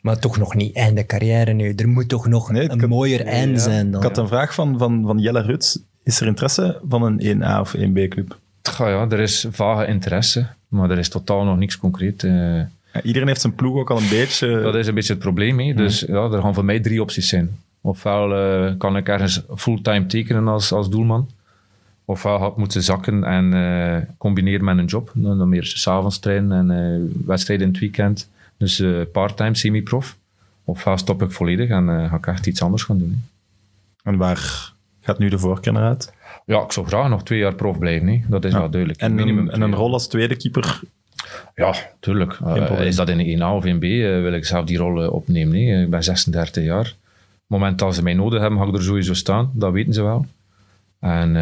maar toch nog niet einde carrière nu. Er moet toch nog Nee, een had- mooier einde ja. zijn dan. Ik had een vraag van, van, van Jelle Ruts. Is er interesse van een 1A of 1B-club? Tja, ja, er is vage interesse, maar er is totaal nog niks concreet. eh. Ja, iedereen heeft zijn ploeg ook al een beetje... Dat is een beetje het probleem. Hè. Dus ja, er gaan voor mij drie opties zijn. Ofwel eh, kan ik ergens fulltime tekenen als, als doelman. Ofwel had moeten zakken en eh, combineren met een job. Dan, meer s'avonds trainen en wedstrijden in het weekend. Dus parttime, semi-prof. Ofwel stop ik volledig en ga ik echt iets anders gaan doen. En waar gaat nu de voorkeur naar uit? Ja, ik zou graag nog twee jaar prof blijven. Hè. Dat is Ja. wel duidelijk. En een, en een rol als tweede keeper. Ja, tuurlijk. Eh, is dat in de 1A of 1B, eh, wil ik zelf die rol eh, opnemen. hè. Ik ben 36 jaar. Op het moment dat ze mij nodig hebben, ga ik er sowieso staan. Dat weten ze wel. En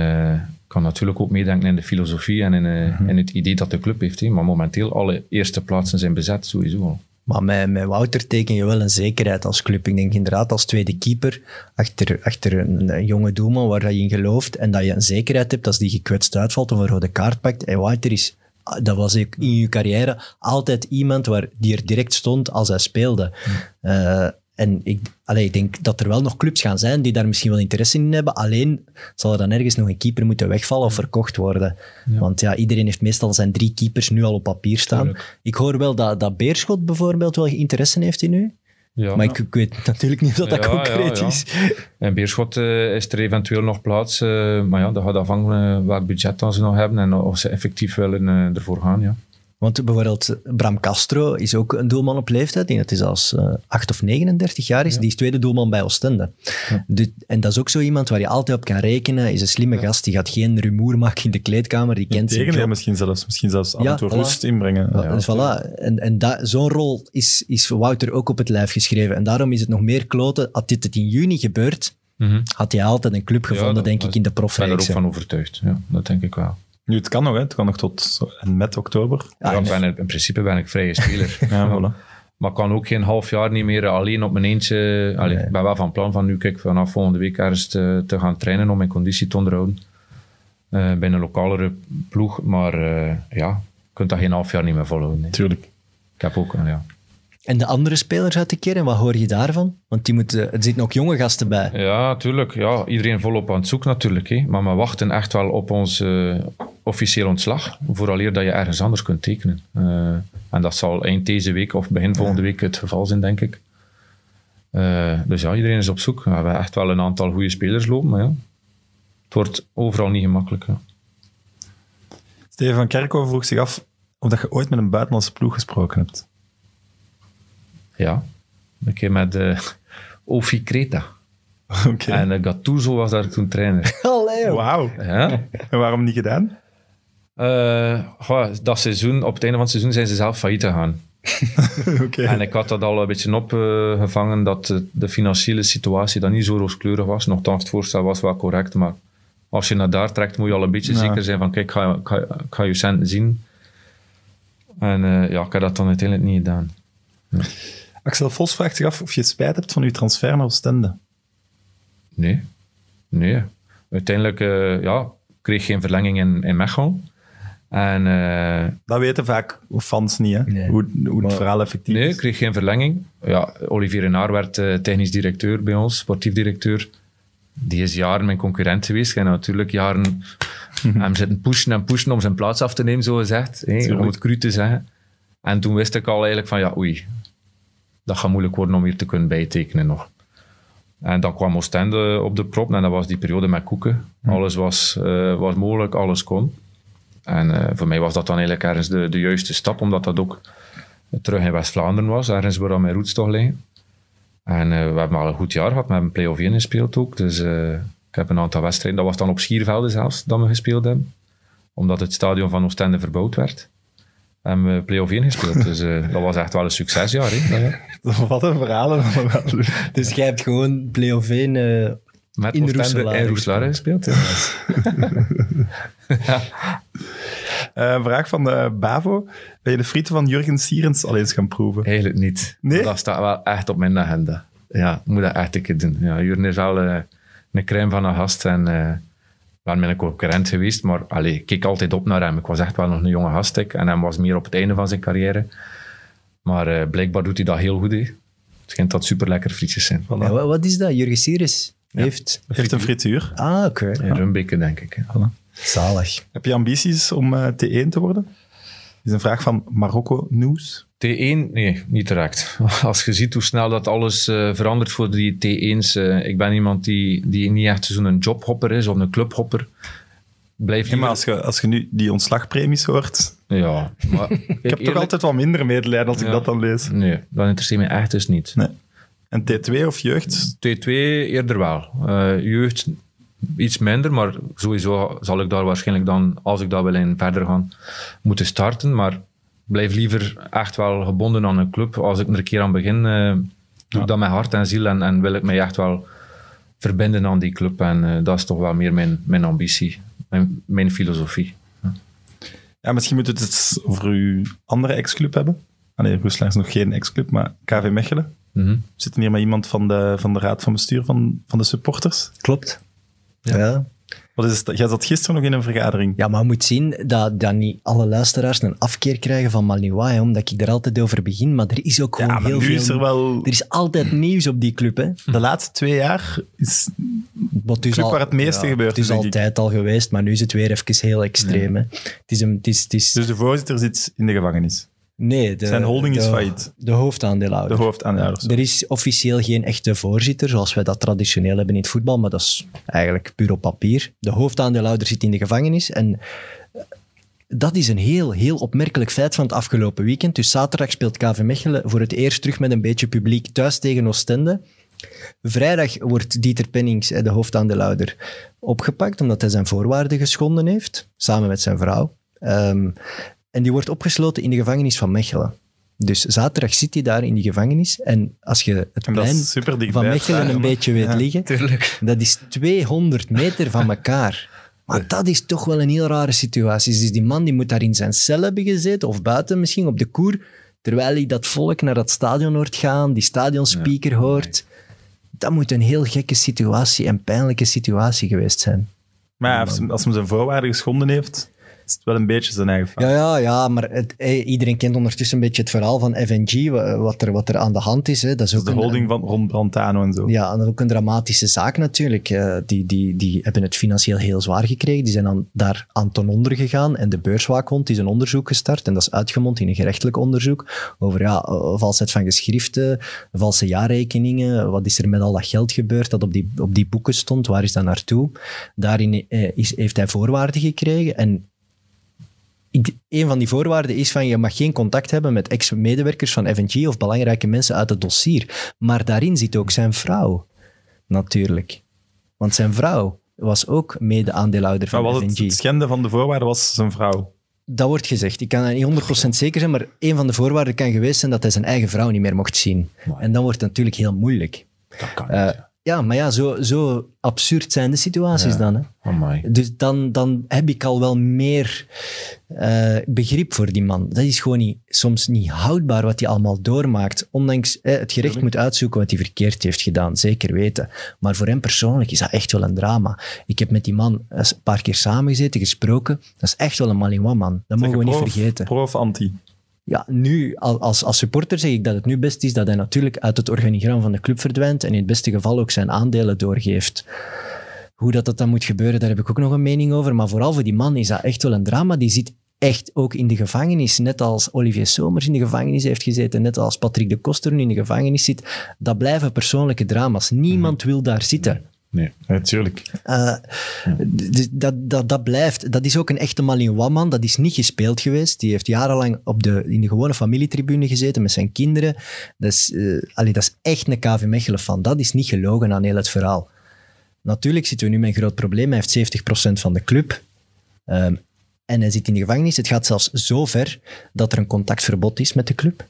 ik kan natuurlijk ook meedenken in de filosofie en in, in het idee dat de club heeft. Maar momenteel, alle eerste plaatsen zijn bezet, sowieso al. Maar met, met Wouter teken je wel een zekerheid als club. Ik denk inderdaad als tweede keeper achter, achter een, een jonge doelman waar je in gelooft en dat je een zekerheid hebt als die gekwetst uitvalt of een rode kaart pakt. En Wouter is, dat was in je carrière altijd iemand waar, die er direct stond als hij speelde. Eh, En ik, allee, ik denk dat er wel nog clubs gaan zijn die daar misschien wel interesse in hebben. Alleen zal er dan ergens nog een keeper moeten wegvallen of verkocht worden. Want ja, iedereen heeft meestal zijn drie keepers nu al op papier staan. Ik hoor wel dat, dat Beerschot bijvoorbeeld wel interesse heeft in u. Ja. Maar ik, ik weet natuurlijk niet of dat Ja, concreet ja, is. In Beerschot eh, is er eventueel nog plaats, eh, maar ja, dat gaat afhangen uh, welk budget dan ze nog hebben en of ze effectief willen eh, ervoor gaan, ja. Want bijvoorbeeld Bram Castro is ook een doelman op leeftijd. Ik denk dat hij zelfs eh 8 of 39 jaar is. Die is tweede doelman bij Oostende. Dus- en dat is ook zo iemand waar je altijd op kan rekenen. Is een slimme gast. Die gaat geen rumoer maken in de kleedkamer. Die kent zijn job. misschien zelfs, misschien zelfs Ja, voilà. rust inbrengen. Ja, dus voilà. En, en dat- zo'n rol is, is voor Wouter ook op het lijf geschreven. En daarom is het nog meer kloten. Had dit het in juni gebeurd, had hij altijd een club gevonden, dat- denk ik, in de Ik ben er ook profreeks. van overtuigd, ja, dat denk ik wel. Nu, het kan nog, hè. het kan nog tot en met oktober. Ja, en- ben er- in principe ben ik vrije speler. [laughs] Ja, voilà. Maar ik kan ook geen half jaar niet meer alleen op mijn eentje. Allee, Ik ben wel van plan van nu kijk, vanaf volgende week ergens te, te gaan trainen om mijn conditie te onderhouden. Eh bij een lokalere ploeg. Maar eh, ja, je kunt dat geen half jaar niet meer volhouden. nee. Tuurlijk. Ik heb ook, ja. En de andere spelers uit de kern, wat hoor je daarvan? Want die moeten, er zitten ook jonge gasten bij. Ja, tuurlijk. Ja, iedereen volop aan het zoeken natuurlijk. Hè. Maar we wachten echt wel op ons eh, officieel ontslag. Vooraleer dat je ergens anders kunt tekenen. Eh, en dat zal eind deze week of begin volgende week het geval zijn, denk ik. Eh, dus ja, iedereen is op zoek. We hebben echt wel een aantal goede spelers lopen. Maar ja, het wordt overal niet gemakkelijk. Ja. Steven Kerkhoven vroeg zich af of dat je ooit met een buitenlandse ploeg gesproken hebt. ja. Een keer met eh Ofi Kreta. [laughs] Oké. En uh, Gattuso was daar toen trainer. [laughs] Wauw. Ja. En waarom niet gedaan? Eh, goh, dat seizoen, op het einde van het seizoen zijn ze zelf failliet gegaan. [laughs] Oké. En ik had dat al een beetje opgevangen dat de, de financiële situatie dan niet zo rooskleurig was. Nochtans, het voorstel was wel correct, maar als je naar daar trekt, moet je al een beetje Ja. zeker zijn van kijk, ik ga, ik ga, ik ga je centen zien. En eh, ja, ik heb dat dan uiteindelijk niet gedaan. Axel Vos vraagt zich af of je spijt hebt van je transfer naar Oostende. Nee, nee. Uiteindelijk, eh, ja, kreeg geen verlenging in, in Mechelen. En eh, Dat weten vaak fans niet, hè? Nee. hoe, hoe het Maar- verhaal effectief Nee, is. ik kreeg geen verlenging. Ja, Olivier Renard werd eh, technisch directeur bij ons, sportief directeur. Die is jaren mijn concurrent geweest. En natuurlijk jaren hem zitten pushen en pushen om zijn plaats af te nemen, zo gezegd. hè, om het cru te zeggen. En toen wist ik al eigenlijk van, ja, oei. Dat gaat moeilijk worden om hier te kunnen bijtekenen nog. En dan kwam Oostende op de prop. En dat was die periode met Koeken. Alles was, eh, was mogelijk, alles kon. En eh, voor mij was dat dan eigenlijk ergens de, de juiste stap, omdat dat ook terug in West-Vlaanderen was, ergens waar mijn roots toch liggen. En eh, we hebben al een goed jaar gehad, we hebben play-off 1 gespeeld ook. Dus eh, ik heb een aantal wedstrijden, dat was dan op Schiervelde zelfs, dat we gespeeld hebben. Omdat het stadion van Oostende verbouwd werd. En we play-off 1 gespeeld. Dus eh, dat was echt wel een succesjaar. Hè? [laughs] Wat een verhalen. allemaal. [laughs] Dus jij hebt gewoon play-off 1... eh, Met In Oostende Roeselare gespeeld. Ja. [laughs] een vraag van eh, Bavo. Ben je de frieten van Jurgen Sierens al eens gaan proeven? Eigenlijk niet. Nee? Maar Dat staat wel echt op mijn agenda. Ja, ik moet dat echt een keer doen. Ja, Jurgen is wel eh, een crème van een gast en eh wel mijn concurrent geweest, maar allee, ik keek altijd op naar hem. Ik was echt wel nog een jonge gast ik, en hij was meer op het einde van zijn carrière. Maar eh, blijkbaar doet hij dat heel goed. Het schijnt dat super lekker frietjes zijn. Voilà. ja, wat, is dat? Jurgen Sires heeft... Heeft een frituur. Ah, oké. In Rumbeke, denk ik. hè. Zalig. Heb je ambities om eh, T1 te worden? Dat is een vraag van Marokko Nieuws. T1, nee, niet direct. [laughs] Als je ziet hoe snel dat alles eh, verandert voor die T1's. eh, ik ben iemand die, die niet echt zo'n jobhopper is of een clubhopper. Blijf Ja, maar als je, als je nu die ontslagpremies hoort... Ja, maar [laughs] Ik heb toch altijd wat minder medelijden als ik dat dan lees. Nee, dat interesseert me echt dus niet. Nee. En T2 of jeugd? T2 eerder wel. Eh, jeugd iets minder, maar sowieso zal ik daar waarschijnlijk dan, als ik daar wil in verder gaan, moeten starten. Maar blijf liever echt wel gebonden aan een club. Als ik er een keer aan begin, eh, doe ik dat met hart en ziel en, en wil ik mij echt wel verbinden aan die club. En eh, dat is toch wel meer mijn, mijn ambitie, mijn, mijn filosofie. Ja, misschien moeten we het eens over uw andere ex-club hebben. Allee, Roeselaar is nog geen ex-club, maar KV Mechelen. Mhm. We zitten hier met iemand van de, van de raad van bestuur van, van de supporters. Klopt. Ja. Wat is het? Jij zat gisteren nog in een vergadering. Ja, maar je moet zien dat, dat niet alle luisteraars een afkeer krijgen van hè, omdat ik er altijd over begin. Maar er is ook gewoon Ja, maar heel nu veel... is er wel... Er is altijd nieuws op die club, hè. De laatste twee jaar is Wat al- waar het meeste gebeurt, Het is ik. altijd al geweest, maar nu is het weer even heel extreem. Hè. Het is een, het is, het is, Dus de voorzitter zit in de gevangenis. Nee, de, zijn holding is failliet. De hoofdaandeelhouder. De hoofdaandeelhouder. Er is officieel geen echte voorzitter, zoals wij dat traditioneel hebben in het voetbal, maar dat is eigenlijk puur op papier. De hoofdaandeelhouder zit in de gevangenis en eh, dat is een heel, heel opmerkelijk feit van het afgelopen weekend. Dus zaterdag speelt KV Mechelen voor het eerst terug met een beetje publiek thuis tegen Oostende. Vrijdag wordt Dieter Pennings, eh, de hoofdaandeelhouder, opgepakt omdat hij zijn voorwaarden geschonden heeft, samen met zijn vrouw. Ehm, en die wordt opgesloten in de gevangenis van Mechelen. Dus zaterdag zit hij daar in die gevangenis. En als je het plein van Mechelen een beetje weet Ja. liggen, Tuurlijk. dat is 200 meter van elkaar. Maar dat is toch wel een heel rare situatie. Dus die man die moet daar in zijn cel hebben gezeten, of buiten misschien, op de koer, terwijl hij dat volk naar dat stadion hoort gaan, die stadionspeaker hoort. Dat moet een heel gekke situatie en pijnlijke situatie geweest zijn. Maar ja, als, als hij zijn voorwaarden geschonden heeft, is het wel een beetje zijn eigen fout. Ja, ja, ja, maar het, eh, iedereen kent ondertussen een beetje het verhaal van FNG, wa- wat er, wat er aan de hand is. Hè. Dat is Dus ook de een- holding van rond Brantano en zo. Ja, en dat is ook een dramatische zaak natuurlijk. Eh, die, die, die hebben het financieel heel zwaar gekregen. Die zijn dan daar aan ten onder gegaan. En de beurswaakhond is een onderzoek gestart. En dat is uitgemond in een gerechtelijk onderzoek over ja, eh, valsheid van geschriften, valse jaarrekeningen. Wat is er met al dat geld gebeurd dat op die, op die boeken stond? Waar is dat naartoe? Daarin eh, is, heeft hij voorwaarden gekregen. En ik, een van die voorwaarden is van je mag geen contact hebben met ex-medewerkers van FNG of belangrijke mensen uit het dossier. Maar daarin zit ook zijn vrouw, natuurlijk. Want zijn vrouw was ook mede-aandeelhouder Maar van was het, FNG. het schenden van de voorwaarden was zijn vrouw. Dat wordt gezegd. Ik kan het niet 100% zeker zijn, maar een van de voorwaarden kan geweest zijn dat hij zijn eigen vrouw niet meer mocht zien. En dan wordt het natuurlijk heel moeilijk. Dat kan Eh, ja. Ja, maar ja, zo, zo absurd zijn de situaties dan. Hè? Amai. Dus dan, dan heb ik al wel meer eh, begrip voor die man. Dat is gewoon niet, soms niet houdbaar wat hij allemaal doormaakt. Ondanks eh, het gerecht moet uitzoeken wat hij verkeerd heeft gedaan, zeker weten. Maar voor hem persoonlijk is dat echt wel een drama. Ik heb met die man een paar keer samengezeten, gesproken. Dat is echt wel een Malinois-man. Dat mogen we niet vergeten. Pro of anti? Ja, nu, al- als, als supporter zeg ik dat het nu best is dat hij natuurlijk uit het organigram van de club verdwijnt en in het beste geval ook zijn aandelen doorgeeft. Hoe dat, dat dan moet gebeuren, daar heb ik ook nog een mening over. Maar vooral voor die man is dat echt wel een drama. Die zit echt ook in de gevangenis. Net als Olivier Somers in de gevangenis heeft gezeten, net als Patrick de Koster nu in de gevangenis zit. Dat blijven persoonlijke drama's. Niemand wil daar zitten. Nee. Natuurlijk. Eh, d- dat, dat, dat blijft. Dat is ook een echte Malinois-man. Dat is niet gespeeld geweest. Die heeft jarenlang op de, in de gewone familietribune gezeten met zijn kinderen. Dat is, eh, allee, dat is echt een KV Mechelen fan. Dat is niet gelogen aan heel het verhaal. Natuurlijk zitten we nu met een groot probleem. Hij heeft 70% van de club. Ehm, en hij zit in de gevangenis. Het gaat zelfs zo ver dat er een contactverbod is met de club.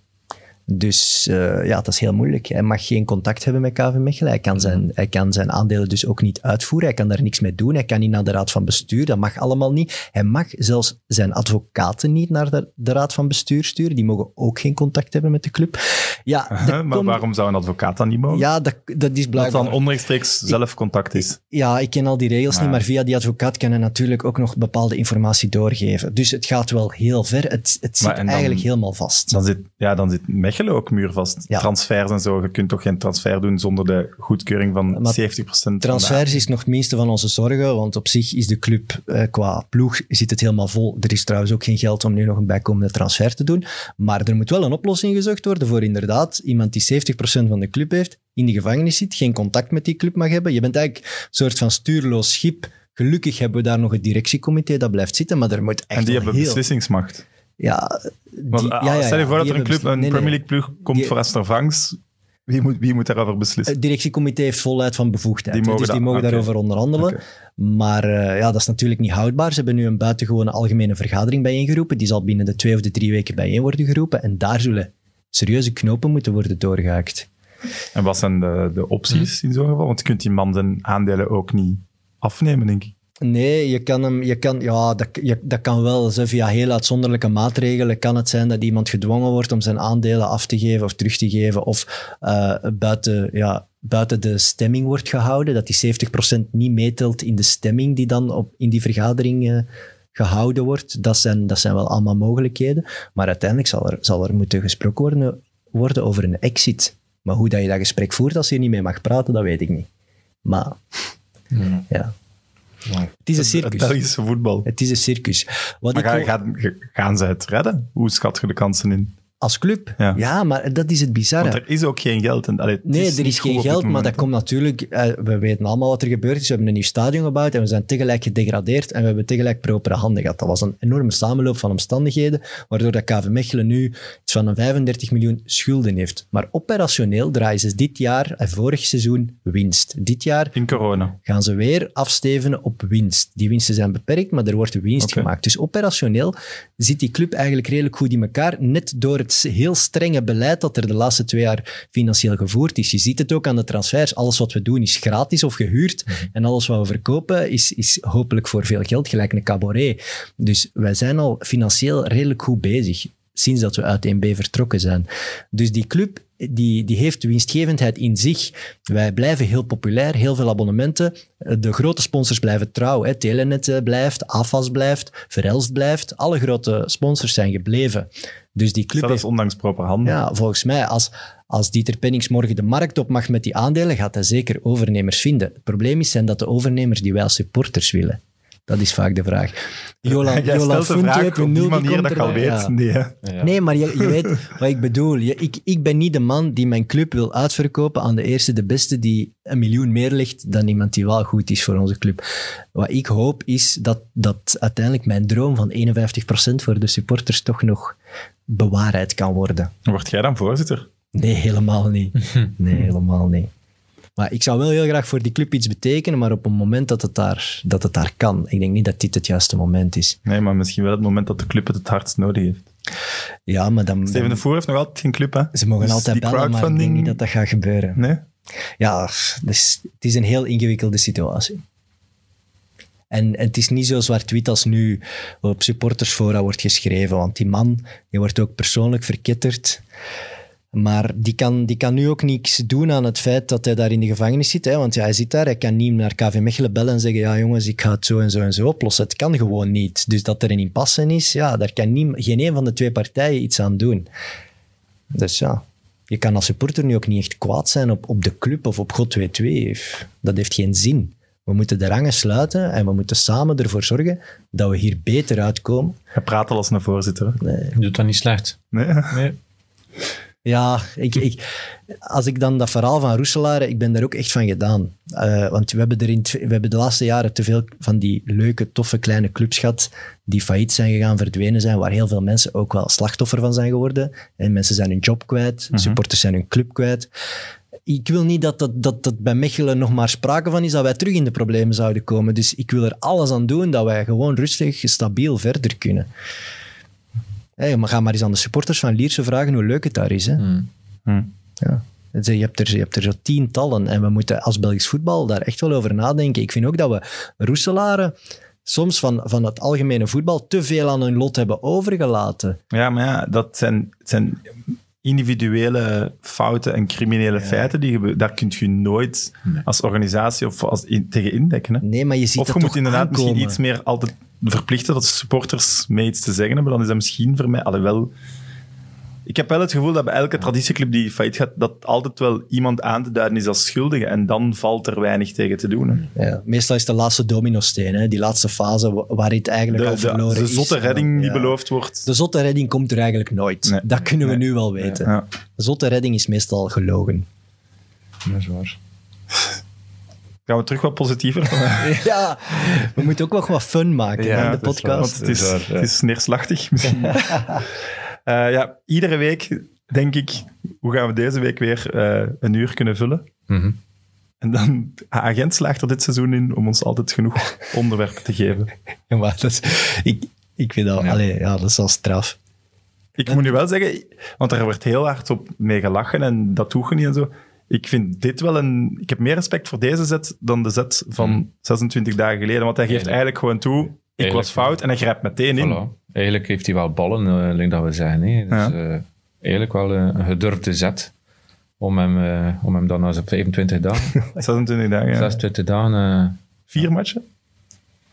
Dus eh, ja, dat is heel moeilijk. Hij mag geen contact hebben met KV Mechelen. Hij kan, zijn, hij kan zijn aandelen dus ook niet uitvoeren. Hij kan daar niks mee doen. Hij kan niet naar de raad van bestuur. Dat mag allemaal niet. Hij mag zelfs zijn advocaten niet naar de, de raad van bestuur sturen. Die mogen ook geen contact hebben met de club. Ja, Huh, dat maar komt- waarom zou een advocaat dan niet mogen? ja dat, dat is dat blijkbaar... dan onrechtstreeks zelf contact is. Ja, ik ken al die regels Maar- niet, maar via die advocaat kan hij natuurlijk ook nog bepaalde informatie doorgeven. Dus het gaat wel heel ver. Het, het zit dan- eigenlijk helemaal vast. Dan zit, ja, dan zit Mechelen ook muurvast. Ja. Transfers en zo. Je kunt toch geen transfer doen zonder de goedkeuring van Maar 70% van de- Transfers is nog het minste van onze zorgen, want op zich is de club eh, qua ploeg zit het helemaal vol. Er is trouwens ook geen geld om nu nog een bijkomende transfer te doen. Maar er moet wel een oplossing gezocht worden voor inderdaad iemand die 70% van de club heeft, in de gevangenis zit, geen contact met die club mag hebben. Je bent eigenlijk een soort van stuurloos schip. Gelukkig hebben we daar nog het directiecomité dat blijft zitten, maar er moet echt En die hebben heel... beslissingsmacht. Ja, die- Want, ja, ja, stel je voor dat er een club, een nee, Premier. League ploeg komt Die- voor Astervangs. Wie moet, wie moet daarover beslissen? Het directiecomité heeft volheid van bevoegdheid. Die dus die mogen daarover onderhandelen. Maar eh, ja, dat is natuurlijk niet houdbaar. Ze hebben nu een buitengewone algemene vergadering bijeengeroepen. Die zal binnen de twee of de drie weken bijeen worden geroepen. En daar zullen serieuze knopen moeten worden doorgehaakt. En wat zijn de, de opties in zo'n geval? Want je kunt die man zijn aandelen ook niet afnemen, denk ik. Nee, je kan hem, je kan, ja, dat, je, dat kan wel. Zo via heel uitzonderlijke maatregelen kan het zijn dat iemand gedwongen wordt om zijn aandelen af te geven of terug te geven of eh, buiten, ja, buiten de stemming wordt gehouden, dat die 70% niet meetelt in de stemming die dan op, in die vergadering eh, gehouden wordt. Dat zijn, dat zijn wel allemaal mogelijkheden. Maar uiteindelijk zal er, zal er moeten gesproken worden, worden over een exit. Maar hoe dat je dat gesprek voert als je er niet mee mag praten, dat weet ik niet. Maar ja. Het is een Het circus. Belgische voetbal. Het is een circus. Wat Maar ik ga- ook- gaan, gaan ze het redden? Hoe schat je de kansen in? Als club, ja. Ja. maar dat is het bizarre. Want er is ook geen geld. En, allee, Nee, er is geen geld, maar dat komt natuurlijk... eh, we weten allemaal wat er gebeurd is. We hebben een nieuw stadion gebouwd en we zijn tegelijk gedegradeerd en we hebben tegelijk propere handen gehad. Dat was een enorme samenloop van omstandigheden, waardoor dat KV Mechelen nu iets van een 35 miljoen schulden heeft. Maar operationeel draaien ze dit jaar en vorig seizoen winst. Dit jaar In corona. gaan ze weer afstevenen op winst. Die winsten zijn beperkt, maar er wordt winst gemaakt. Dus operationeel zit die club eigenlijk redelijk goed in elkaar, net door het heel strenge beleid dat er de laatste twee jaar financieel gevoerd is. Je ziet het ook aan de transfers. Alles wat we doen is gratis of gehuurd en alles wat we verkopen is, is hopelijk voor veel geld, gelijk een cabaret. Dus wij zijn al financieel redelijk goed bezig sinds dat we uit 1B vertrokken zijn. Dus die club die, die heeft winstgevendheid in zich. Wij blijven heel populair, heel veel abonnementen. De grote sponsors blijven trouw. Hè. Telenet eh, blijft, AFAS blijft, Verelst blijft. Alle grote sponsors zijn gebleven. Dus die club Zelfs heeft... ondanks proper handen. Ja, volgens mij, als, als Dieter Pennings morgen de markt op mag met die aandelen, gaat hij zeker overnemers vinden. Het probleem is zijn dat de overnemers die wij als supporters willen. Dat is vaak de vraag. Jola, [laughs] Jij Jola stelt de vraag op 2.0 die manier dat je al weet. Ja. Nee. Ja. Nee, maar je, je weet [laughs] wat ik bedoel. Je, ik, ik ben niet de man die mijn club wil uitverkopen aan de eerste, de beste, die een miljoen meer legt dan iemand die wel goed is voor onze club. Wat ik hoop is dat, dat uiteindelijk mijn droom van 51% voor de supporters toch nog bewaarheid kan worden. Word jij dan voorzitter? Nee, helemaal niet. [laughs] Nee, helemaal niet. Maar ik zou wel heel graag voor die club iets betekenen, maar op een moment dat het daar, dat het daar kan. Ik denk niet dat dit het juiste moment is. Nee, maar misschien wel het moment dat de club het het hardst nodig heeft. Ja, maar dan... Steven de Voer heeft nog altijd geen club, hè? ze mogen Dus altijd bellen, maar ik denk niet dat dat gaat gebeuren. Nee? Ja, dus het is een heel ingewikkelde situatie. En, en het is niet zo zwart-wit als nu op supportersfora wordt geschreven, want die man die wordt ook persoonlijk verketterd. Maar die kan, die kan nu ook niks doen aan het feit dat hij daar in de gevangenis zit. Hè? Want ja, hij zit daar, hij kan niet naar KV Mechelen bellen en zeggen ja jongens, ik ga het zo en zo en zo oplossen. Het kan gewoon niet. Dus dat er een impasse is, ja, daar kan geen een van de twee partijen iets aan doen. Dus ja, je kan als supporter nu ook niet echt kwaad zijn op, op de club of op God weet wie. Dat heeft geen zin. We moeten de rangen sluiten en we moeten samen ervoor zorgen dat we hier beter uitkomen. Hij praat al als een voorzitter. hè? Nee. Je doet dat niet slecht. Nee? Nee. Ja, ik, ik, als ik dan dat verhaal van Roeselaar, ik ben daar ook echt van gedaan. Eh, want we hebben, er in, we hebben de laatste jaren te veel van die leuke, toffe kleine clubs gehad die failliet zijn gegaan, verdwenen zijn, waar heel veel mensen ook wel slachtoffer van zijn geworden. En mensen zijn hun job kwijt, supporters zijn hun club kwijt. Ik wil niet dat, dat, dat, dat bij Mechelen nog maar sprake van is dat wij terug in de problemen zouden komen. Dus ik wil er alles aan doen dat wij gewoon rustig, stabiel verder kunnen. Hey, maar ga maar eens aan de supporters van Lierse vragen hoe leuk het daar is. Hè? Hm. Ja. En ze- Je hebt, er, je hebt er zo tientallen en we moeten als Belgisch voetbal daar echt wel over nadenken. Ik vind ook dat we Roeselaren soms van, van het algemene voetbal te veel aan hun lot hebben overgelaten. Ja, maar ja, dat zijn, het zijn individuele fouten en criminele feiten. Die. Daar kun je nooit als organisatie of als in, tegen indekken. Hè? Nee, maar je ziet Of dat je moet toch inderdaad aankomen. misschien iets meer altijd verplichten dat supporters mee iets te zeggen hebben. Dan is dat misschien voor mij... Alhoewel, ik heb wel het gevoel dat bij elke traditieclub die failliet gaat, dat altijd wel iemand aan te duiden is als schuldige. En dan valt er weinig tegen te doen. Hè. Ja, meestal is de laatste dominosteen, hè, die laatste fase wa- waar het eigenlijk De, al de, verloren de is. zotte redding die Ja. beloofd wordt. De zotte redding komt er eigenlijk nooit. Nee. Dat kunnen we Nee. nu wel weten. Ja. De zotte redding is meestal gelogen. Dat is waar. Gaan we terug wat positiever? [laughs] ja, we moeten ook wel wat fun maken Ja, in de dat is waar. podcast. Want het is, Dat is waar, ja. het is neerslachtig misschien. [laughs] Eh, ja, iedere week denk ik, hoe gaan we deze week weer eh, een uur kunnen vullen? Mhm. En dan, agent slaagt er dit seizoen in om ons altijd genoeg [laughs] onderwerpen te geven. Ja, maar dat is, ik, ik vind dat, Ja. allee, ja, dat is al straf. Ik moet nu wel zeggen, want er wordt heel hard op mee gelachen en dat doe je niet en zo. Ik vind dit wel een... Ik heb meer respect voor deze zet dan de zet van 26 dagen geleden. Want hij geeft eigenlijk gewoon toe, ik Eigenlijk was fout en hij grijpt meteen in. Voilà. Eigenlijk heeft hij wel ballen, uh, dat we zeggen. Hè. Dus, Ja. eh, eigenlijk wel eh, een gedurfde zet. om hem, eh, om hem dan na zijn 25 dagen, [laughs] 26 dagen. ja. 26 dagen, eh, Vier matchen?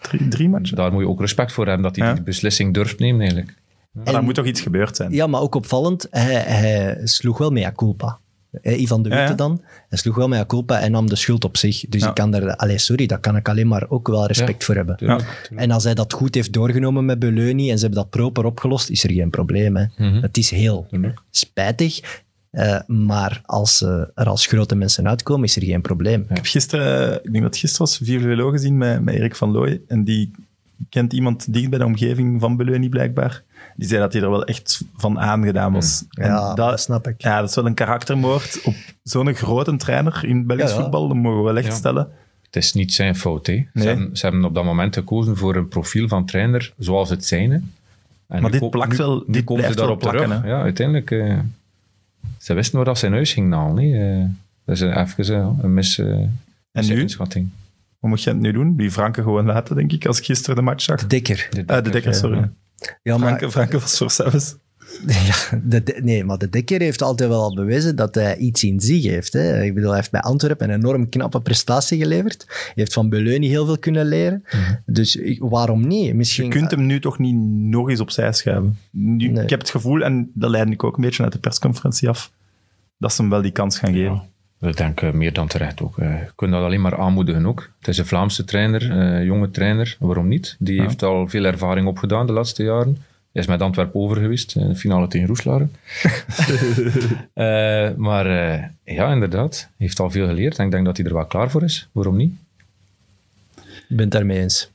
Drie, drie matchen? daar moet je ook respect voor hebben dat hij Ja. die beslissing durft nemen eigenlijk. Maar daar moet toch iets gebeurd zijn? Ja, maar ook opvallend, hij, hij sloeg wel mea culpa. Eh, Ivan de Witte ja. dan, hij sloeg wel mea culpa en nam de schuld op zich. Dus Ja. ik kan daar, allee, sorry, daar kan ik alleen maar ook wel respect Ja. voor hebben. Tuurlijk, Ja. tuurlijk. En als hij dat goed heeft doorgenomen met Beleuni en ze hebben dat proper opgelost, is er geen probleem. Hè. Mhm. Het is heel Tuurlijk. spijtig, eh, maar als ze er als grote mensen uitkomen, is er geen probleem. Ik heb gisteren, ik denk dat het gisteren was, Vive le Velo gezien met, met Erik van Looy. En die kent iemand dicht bij de omgeving van Beleuni blijkbaar. Die zei dat hij er wel echt van aangedaan was. En Ja, dat dat, snap ik. ja, dat is wel een karaktermoord op zo'n grote trainer in Belgisch Ja, ja. voetbal. Dat mogen we wel echt Ja. stellen. Het is niet zijn fout. Hè. Nee. Ze, hebben, ze hebben op dat moment gekozen voor een profiel van trainer zoals het zijne. En Maar dit plakt wel- Nu dit komen ze daarop terug. plakken, hè. Ja, uiteindelijk... eh, ze wisten waar dat ze in huis gingen halen. hè. Eh, dat is even eh, een mis, eh, nu? inschatting. Hoe moet je het nu doen? Die Franke gewoon laten, denk ik, als ik gisteren de match zag. Dikker. Ah, de Dekker, sorry. Ja, maar, Franke, Franke was voor zelfs. Ja, de, nee, maar de Dekker heeft altijd wel al bewezen dat hij iets in zich heeft. Hè. Ik bedoel, hij heeft bij Antwerpen een enorm knappe prestatie geleverd. Hij heeft van Beleuni heel veel kunnen leren. Dus ik- waarom niet? Misschien, Je kunt hem nu toch niet nog eens opzij schuiven. Nu, Nee. Ik heb het gevoel, en dat leidde ik ook een beetje uit de persconferentie af, dat ze hem wel die kans gaan geven. Ik denk eh, meer dan terecht ook. Eh, je kunt dat alleen maar aanmoedigen ook. Het is een Vlaamse trainer, eh, jonge trainer. Waarom niet? Die heeft al veel ervaring opgedaan de laatste jaren. Hij is met Antwerpen over geweest, in de finale tegen Roeslaren. [laughs] Eh, maar eh, ja, inderdaad. Hij heeft al veel geleerd en ik denk dat hij er wel klaar voor is. Waarom niet? Ik ben het daarmee eens.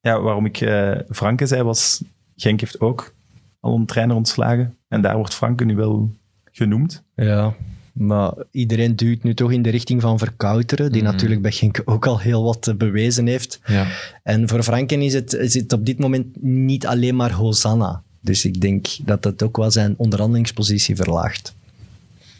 Ja, waarom ik eh, Franke zei, was Genk heeft ook al een trainer ontslagen. En daar wordt Franke nu wel genoemd. Ja, maar iedereen duwt nu toch in de richting van Verkouteren, die natuurlijk bij Genk ook al heel wat eh, bewezen heeft. Ja. En voor Franken is het, is het op dit moment niet alleen maar Hosanna. Dus ik denk dat dat ook wel zijn onderhandelingspositie verlaagt.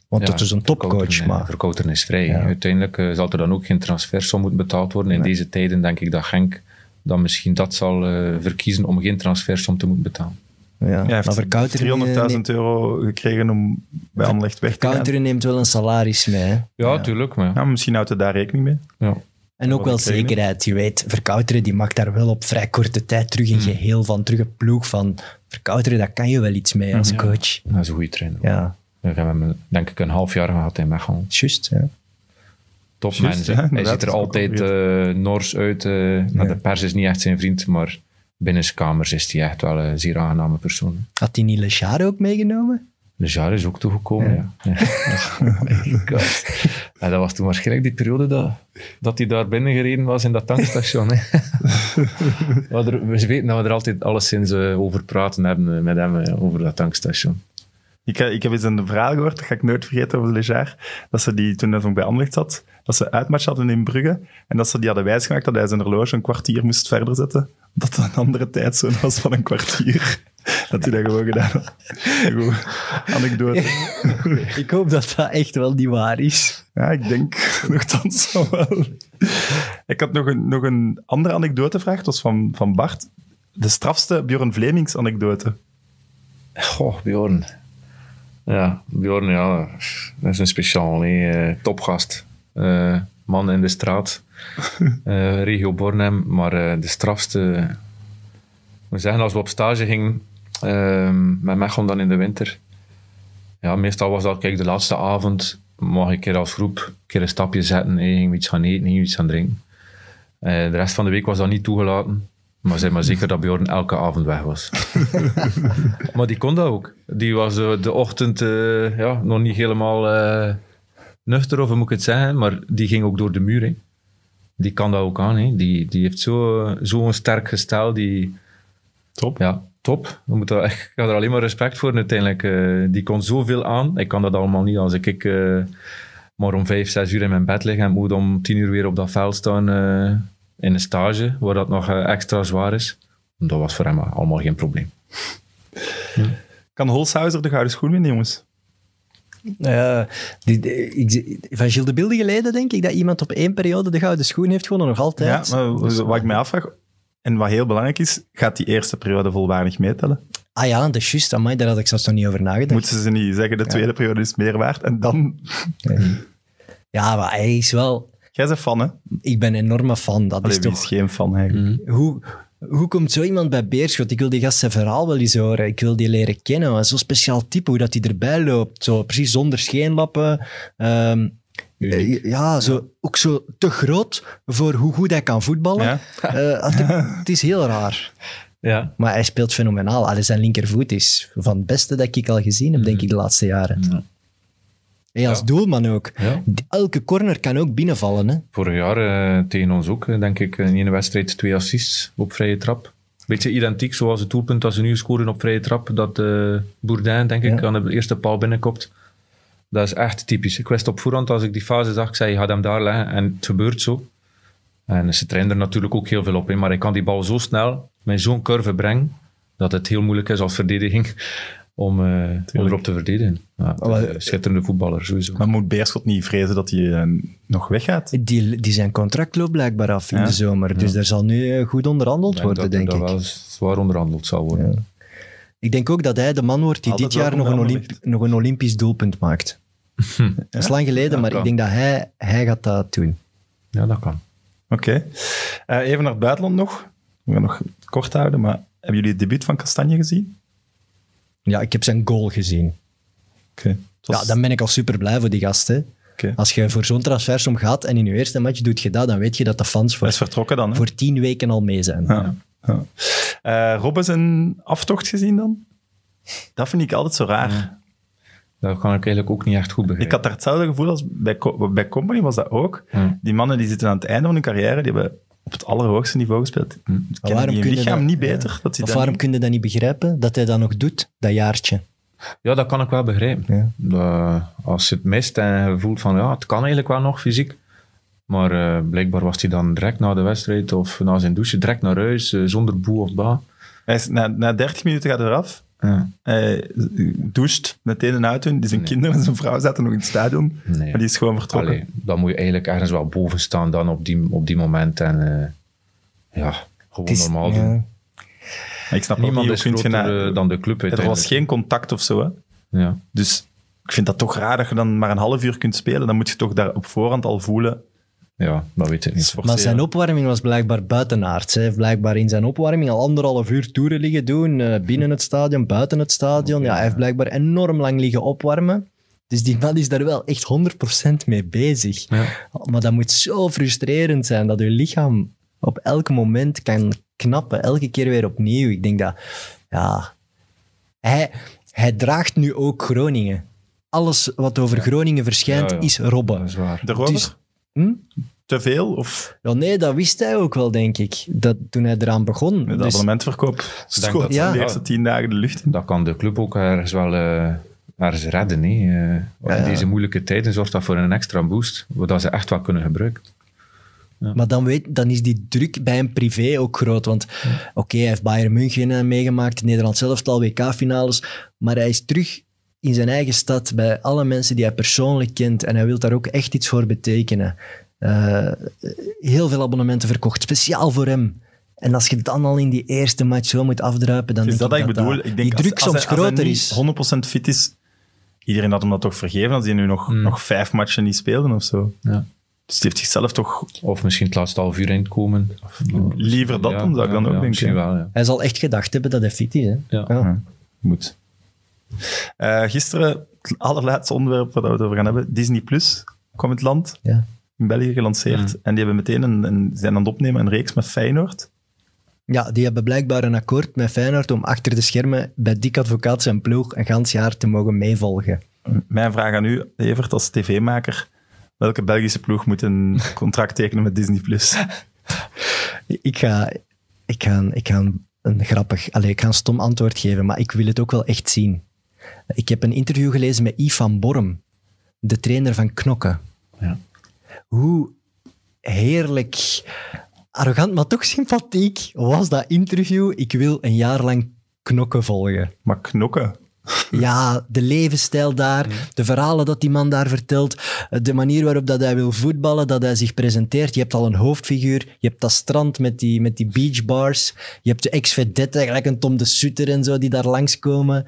Want Ja, het is een topcoach, maar... Verkouteren is vrij. Ja. Uiteindelijk eh, zal er dan ook geen transfersom moeten betaald worden. In deze tijden denk ik dat Genk dan misschien dat zal eh, verkiezen om geen transfersom te moeten betalen. Ja, hij maar heeft Verkouteren, 300.000 eh, neemt- euro gekregen om bij Anderlecht weg te gaan. Verkouteren neemt wel een salaris mee. hè. Ja, tuurlijk. Maar, Ja, misschien houdt hij daar rekening mee. ja. En ook wel zekerheid. Je weet, Verkouteren die maakt daar wel op vrij korte tijd terug een geheel van, terug een ploeg van. Verkouteren, daar kan je wel iets mee als Ja. coach. Dat is een goede trainer. Ja, We hebben hem, denk ik, een half jaar gehad in Mechelen. juist. Ja. Top ja, Hij ziet er altijd wel eh nors uit. eh De pers is niet echt zijn vriend, maar binnenskamers is hij echt wel een zeer aangename persoon. Had hij niet Lechard ook meegenomen? De jaar is ook toegekomen, ja. ja. [laughs] Oh my god. [laughs] Ja, dat was toen waarschijnlijk die periode dat, dat hij daar binnen gereden was in dat tankstation. Hè. [laughs] we, hadden- we weten dat we er altijd alleszins eh, over praten hebben eh, met hem, eh, over dat tankstation. Ik, ik heb eens een verhaal gehoord, dat ga ik nooit vergeten over Lejar, dat ze die toen hij nog bij Anderlecht zat, dat ze uitmatch hadden in Brugge en dat ze die hadden wijsgemaakt dat hij zijn horloge een kwartier moest verder zetten. Dat dat een andere tijdzone was van een kwartier. Dat hij dat gewoon gedaan had. Goed, anekdote. [laughs] Ik hoop dat dat echt wel niet waar is. Ja, ik denk [laughs] nogthans van wel. Ik had nog een, nog een andere anekdotevraag, dat was van, van Bart. De strafste Björn Vlemings anekdote. Goh, Bjorn. Ja, Bjorn, ja, dat is een speciaal, hè. eh, topgast. Eh, man in de straat, [laughs] Eh, regio Bornem. Maar de strafste... Moet zeggen, als we op stage gingen, ehm, met Mechelen dan in de winter, ja, meestal was dat, kijk, de laatste avond mag ik een keer als groep een keer een stapje zetten, hey, gingen we iets gaan eten, gingen we iets gaan drinken. De rest van de week was dat niet toegelaten. Maar zeg maar zeker dat Bjorn elke avond weg was. [laughs] Maar die kon dat ook. Die was de ochtend eh, ja, nog niet helemaal eh, nuchter, of hoe moet ik het zeggen, maar die ging ook door de muur. Hè. Die kan dat ook aan. Hè. Die, die heeft zo'n zo een sterk gestel. Die, Top. ja, top. We moeten, ik ga er alleen maar respect voor uiteindelijk. eh, die kon zoveel aan. Ik kan dat allemaal niet als ik, ik eh, maar om vijf, zes uur in mijn bed lig en moet om tien uur weer op dat veld staan eh, in een stage, waar dat nog eh, extra zwaar is. Dat was voor hem allemaal geen probleem. Kan Holshouser de gouden schoen winnen, jongens? Eh, die, van Gilles de Bilde geleden denk ik dat iemand op één periode de gouden schoen heeft gewonnen, nog Ja, altijd. maar wat ik mij afvraag, en wat heel belangrijk is, gaat die eerste periode volwaardig meetellen? Ah ja, de just, amai, daar had ik zelfs nog niet over nagedacht. Moeten ze niet zeggen, de tweede periode is meer waard. En dan... Ja, maar hij is wel... Jij bent fan, hè? Ik ben een enorme fan. Dat Allee, is toch... is geen fan eigenlijk? Hoe, hoe komt zo iemand bij Beerschot? Ik wil die gast zijn verhaal wel eens horen. Ik wil die leren kennen. Zo'n speciaal type, hoe dat hij erbij loopt. Zo precies zonder scheenlappen. Ehm, eh, ja, zo, ook zo te groot voor hoe goed hij kan voetballen. Ja. Eh, [laughs] het, het is heel raar. Ja. Maar hij speelt fenomenaal. Allee, zijn linkervoet is van het beste dat ik al gezien heb, denk ik, de laatste jaren. Ja. Hey, als Ja. doelman ook. Ja. Elke corner kan ook binnenvallen. Hè? Vorig jaar eh, tegen ons ook, eh, denk ik, in één wedstrijd twee assists op vrije trap. Beetje identiek zoals het doelpunt dat ze nu scoren op vrije trap, dat eh Bourdin, denk ik, Ja. aan de eerste paal binnenkomt. Dat is echt typisch. Ik wist op voorhand, als ik die fase zag, ik zei, je gaat hem daar leggen. En het gebeurt zo. En ze trainen er natuurlijk ook heel veel op in, maar ik kan die bal zo snel met zo'n curve brengen, dat het heel moeilijk is als verdediging om, eh, om erop te verdedigen. Ja, schitterende voetballer, sowieso. Maar moet Beerschot niet vrezen dat hij eh, nog weggaat? Die, die zijn contract loopt blijkbaar af in de zomer. Dus daar zal nu eh, goed onderhandeld Ik worden, dat, denk dat ik. wel zwaar onderhandeld zal worden. Ik denk ook dat hij de man wordt die Altijd dit jaar nog een, nog een Olympisch doelpunt maakt. [laughs] Dat is lang geleden, Ja, maar kan. ik denk dat hij, hij gaat dat doen. Ja, dat kan. Oké. Eh, even naar het buitenland nog. We gaan nog kort houden, maar hebben jullie het debuut van Kastanje gezien? Ja, ik heb zijn goal gezien. Oké. Het was- Ja, dan ben ik al super blij voor die gast. Hè. Oké. Als je voor zo'n transfersom gaat en in je eerste match doet je dat, dan weet je dat de fans voor, is vertrokken dan, hè? voor tien weken al mee zijn. Ja. Ja. Eh, Rob is een aftocht gezien dan? Dat vind ik altijd zo raar. Dat kan ik eigenlijk ook niet echt goed begrijpen. Ik had daar hetzelfde gevoel als bij, bij Company, was dat ook. Ja. Die mannen die zitten aan het einde van hun carrière, die hebben op het allerhoogste niveau gespeeld. Ik ken waarom je lichaam dat- niet ja. beter. Dat Of waarom niet- kun je dat niet begrijpen, dat hij dat nog doet, dat jaartje? Ja, dat kan ik wel begrijpen. Ja. Als je het mist en je voelt van ja, het kan eigenlijk wel nog fysiek. Maar eh, blijkbaar was hij dan direct na de wedstrijd of na zijn douche direct naar huis, eh, zonder boe of ba. Hij is, na, na 30 minuten gaat hij eraf. Ja. Hij doucht meteen een auto in. Zijn Nee. kinderen en zijn vrouw zaten nog in het stadion. Nee. Maar die is gewoon vertrokken. Allee, dan moet je eigenlijk ergens wel boven staan dan op die, op die moment. En eh, ja, gewoon is- normaal doen. Ik snap ook Niemand niet, is hoe kun je groter na- eh, dan de club Er was geen contact of zo. Hè? Ja. Dus ik vind dat toch raar dat je dan maar een half uur kunt spelen. Dan moet je toch daar op voorhand al voelen. Ja, dat weet ik niet. Maar zijn opwarming was blijkbaar buitenaards. Hij heeft blijkbaar in zijn opwarming al anderhalf uur toeren liggen doen. eh, binnen het stadion, buiten het stadion. Ja, hij heeft blijkbaar enorm lang liggen opwarmen. Dus die man is daar wel echt 100% mee bezig. Ja. Maar dat moet zo frustrerend zijn dat je lichaam op elk moment kan knappen. Elke keer weer opnieuw. Ik denk dat... Ja... Hij, hij draagt nu ook Groningen. Alles wat over Groningen verschijnt Ja, ja. is Robben. Dat is waar. De? Dus- hm? Te veel? Of Ja, nee, dat wist hij ook wel, denk ik. Dat, toen hij eraan begon. de Dus, abonnementverkoop schoot dat- ja. de eerste tien dagen de lucht in. Dat kan de club ook ergens wel eh, ergens redden. Hè. Eh, Ja, in ja. deze moeilijke tijden zorgt dat voor een extra boost, wat ze echt wel kunnen gebruiken. maar dan, weet, dan is die druk bij hem privé ook groot. Want oké, hij heeft Bayern München meegemaakt, Nederland zelf al WK-finales. Maar hij is terug in zijn eigen stad, bij alle mensen die hij persoonlijk kent. En hij wil daar ook echt iets voor betekenen. Eh, heel veel abonnementen verkocht, speciaal voor hem. En als je dan al in die eerste match zo moet afdruipen, dan is denk dat dat ik bedoel. dat Ik denk die druk als, als soms hij, als hij groter niet is. 100% fit is, iedereen had hem dat toch vergeven als hij nu nog, Hmm. nog vijf matchen niet speelde of zo. Ja. Dus die heeft zichzelf toch Of misschien het laatste half uur inkomen. Of, liever dat dan, zou ik dan ook denken. Wel, ja. Hij zal echt gedacht hebben dat hij fit is. Hè? Ja. Ja. Moet. Eh, gisteren, het allerlaatste onderwerp waar we het over gaan hebben, Disney Plus kwam in het land, Ja. in België gelanceerd. Mm. En die hebben meteen een, een, zijn aan het opnemen een reeks met Feyenoord. Ja, die hebben blijkbaar een akkoord met Feyenoord om achter de schermen bij Dick Advocaat zijn ploeg een gans jaar te mogen meevolgen. Mijn vraag aan u, Evert, als tv-maker. Welke Belgische ploeg moet een [laughs] contract tekenen met Disney Plus? Ik ga, ik ga, ik ga een, een grappig, allez, ik ga een stom antwoord geven, maar ik wil het ook wel echt zien. Ik heb een interview gelezen met Yves van Borm, de trainer van Knokken. Ja. Hoe heerlijk, arrogant, maar toch sympathiek was dat interview. Ik wil een jaar lang Knokken volgen. Maar knokken. Ja, de levensstijl daar, de verhalen dat die man daar vertelt, de manier waarop dat hij wil voetballen, dat hij zich presenteert. Je hebt al een hoofdfiguur, je hebt dat strand met die, met die beachbars, je hebt de ex-vedette, gelijk een Tom de Sutter en zo, die daar langskomen.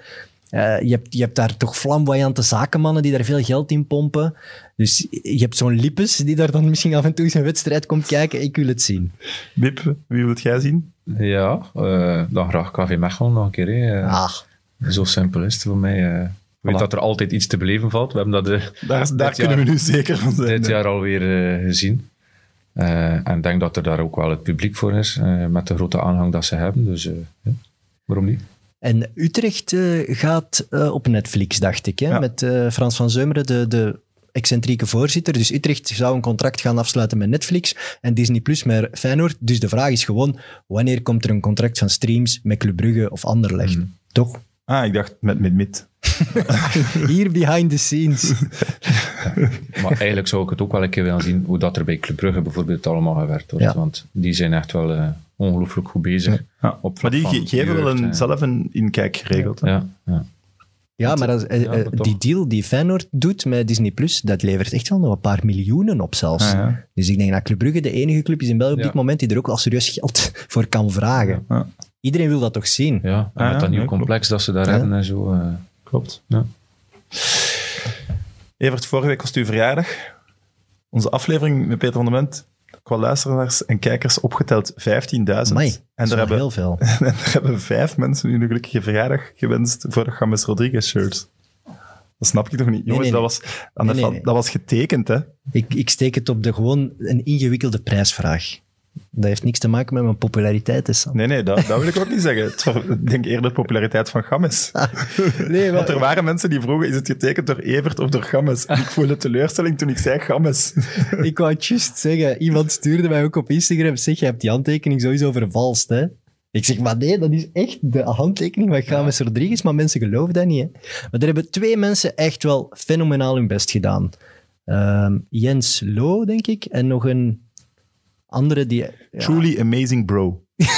Eh je, hebt, je hebt daar toch flamboyante zakenmannen die daar veel geld in pompen. Dus je hebt zo'n Lippes die daar dan misschien af en toe zijn wedstrijd komt kijken. Ik wil het zien. Bip, wie wilt jij zien? Ja, eh, dan graag KV Mechelen nog een keer. hè. Eh, Ah, Zo simpel is het voor mij. eh. Ik weet Voilà. dat er altijd iets te beleven valt. We hebben dat eh, Daar, kunnen jaar- we nu zeker van zijn. dit jaar alweer gezien. Eh, en ik denk dat er daar ook wel het publiek voor is, eh, met de grote aanhang dat ze hebben. Dus eh, ja, waarom niet? En Utrecht eh, gaat eh, op Netflix, dacht ik, hè? Ja. met eh, Frans van Zeumeren, de, de excentrieke voorzitter. Dus Utrecht zou een contract gaan afsluiten met Netflix en Disney Plus met Feyenoord. Dus de vraag is gewoon, wanneer komt er een contract van streams met Club Brugge of Anderlecht? Mhm. Toch? Ah, ik dacht met met mit. [laughs] Hier behind the scenes. [laughs] Maar eigenlijk zou ik het ook wel een keer willen zien hoe dat er bij Club Brugge bijvoorbeeld allemaal gewerkt wordt. Ja. Want die zijn echt wel eh, ongelooflijk goed bezig. Ja. Op Maar die ge- geven wel een, zelf een inkijk geregeld. Ja, ja. Ja, maar als, eh, Ja, eh, die deal die Feyenoord doet met Disney Plus, dat levert echt wel nog een paar miljoenen op zelfs. Ja. Dus ik denk dat Club Brugge de enige club is in België op dit moment die er ook al serieus geld [laughs] voor kan vragen. Ja. Iedereen wil dat toch zien? ja. En met ja, dat nieuw nee, klopt. complex dat ze daar Ja. hebben en zo. Klopt. Ja. Evert, vorige week was het uw verjaardag. Onze aflevering met Peter van der Ment, qua luisteraars en kijkers opgeteld 15.000. Amai, En daar hebben, heel [laughs] veel. en daar hebben vijf mensen nu een gelukkige verjaardag gewenst voor de James Rodriguez shirt. Dat snap ik toch niet? Jongens, nee, Dat, nee. was, Nee, dat was getekend, hè? Ik, ik steek het op de gewoon een ingewikkelde prijsvraag. Dat heeft niks te maken met mijn populariteit. Sam. Nee, nee, dat, dat wil ik ook niet zeggen. Het Ik denk eerder de populariteit van Gammes. [laughs] Nee, Want er waren mensen die vroegen, is het getekend door Evert of door Gammes? En ik voelde teleurstelling toen ik zei Gammes. [laughs] ik wou het juist zeggen. Iemand stuurde mij ook op Instagram. Zeg, je hebt die handtekening sowieso vervalst, hè? Ik zeg, maar nee, dat is echt de handtekening van James Rodriguez. Maar mensen geloven dat niet, hè? Maar er hebben twee mensen echt wel fenomenaal hun best gedaan. Ehm, Jens Lo, denk ik. En nog een andere die... ja, Truly amazing bro. [laughs]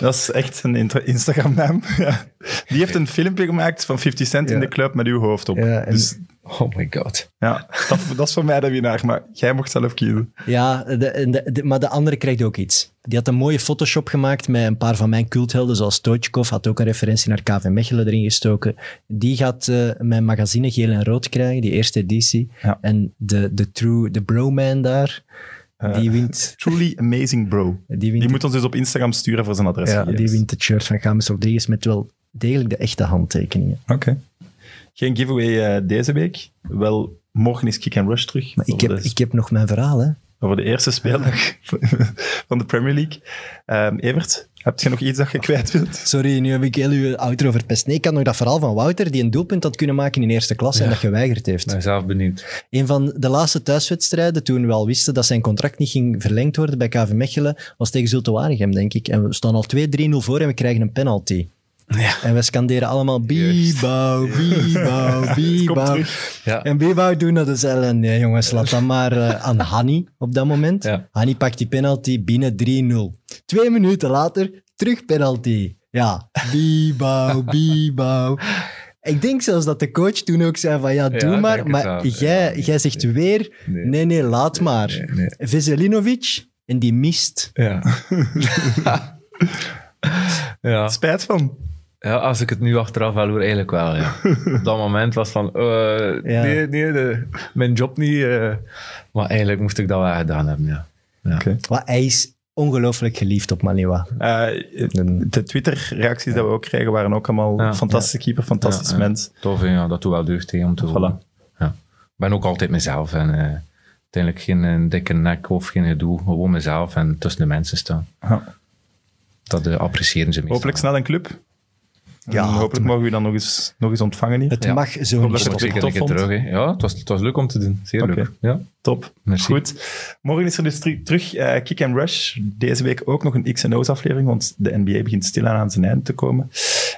Dat is echt een Instagram-naam. [laughs] Ja. Die heeft een filmpje gemaakt van 50 Cent in de club met uw hoofd op. En- Dus oh my god. ja, dat, dat is voor mij de winnaar. Maar jij mocht zelf kiezen. Ja, de, de, de- maar de andere krijgt ook iets. Die had een mooie Photoshop gemaakt met een paar van mijn culthelden, zoals Stoichkov, had ook een referentie naar KV Mechelen erin gestoken. Die gaat eh, mijn magazine Geel en Rood krijgen, die eerste editie. Ja. En de, de true, de broman daar, die wint... Truly amazing bro. Die Die moet ons dus op Instagram sturen voor zijn ja, adresgegevens. die wint het shirt van James Rodriguez met wel degelijk de echte handtekeningen. Oké. Geen giveaway eh, deze week. Wel, morgen is Kick and Rush terug. Maar ik heb, de- ik heb nog mijn verhaal, hè. Over de eerste speeldag [laughs] van de Premier League. Ehm, Evert, heb je nog iets dat je kwijt wilt? Sorry, nu heb ik heel uw outro verpest. Nee, ik had nog dat verhaal van Wouter, die een doelpunt had kunnen maken in eerste klasse en dat geweigerd heeft. Ik ben zelf benieuwd. Een van de laatste thuiswedstrijden, toen we al wisten dat zijn contract niet ging verlengd worden bij KV Mechelen, was tegen Zulte Waregem, denk ik. En we staan al 2-3-0 voor en we krijgen een penalty. En we scanderen allemaal Biebouw, Biebouw, [laughs] Biebouw. Ja. En Biebouw doen dat dus al. Nee jongens, laat dan maar eh, aan Hanni op dat moment. Ja. Hanni pakt die penalty binnen 3-0. Twee minuten later, terug penalty. Ja, Biebouw, [laughs] Biebouw. Ik denk zelfs dat de coach toen ook zei van ja, doe maar. Maar jij, Ja. jij zegt weer, nee, Nee. nee, laat maar. Nee, nee. Veselinovic, en die mist. Ja. [laughs] ja. Spijt van. Ja, als ik het nu achteraf wel hoor, eigenlijk wel. Ja. [laughs] Op dat moment was van, eh, Ja. nee, nee, de, mijn job niet. eh. maar eigenlijk moest ik dat wel gedaan hebben, ja. ja. Maar hij is ongelooflijk geliefd op Maniwa. Eh, de Twitter-reacties die we ook kregen waren ook allemaal Ja. fantastische keeper, fantastisch Ja, ja. mens. Tof, ja, dat doet wel deugd hè, om te. Voilà. Ja. Ik ben ook altijd mezelf en eh, uiteindelijk geen dikke nek of geen gedoe. Gewoon mezelf en tussen de mensen staan. Ja. Dat appreciëren ze meestal. Hopelijk snel een club. Ja, en hopelijk mogen we u dan nog eens, nog eens ontvangen hier. Het Ja. mag zo niet het tof vond. terug. Hè. Ja, het was, het was leuk om te doen. Zeer Oké. leuk. Ja. Top. Merci. Goed. Morgen is er dus teru- terug eh, Kick and Rush. Deze week ook nog een X&O's aflevering, want de NBA begint stilaan aan zijn eind te komen.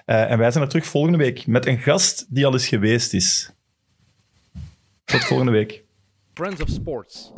Eh, en wij zijn er terug volgende week met een gast die al eens geweest is. Tot volgende week. Friends of Sports.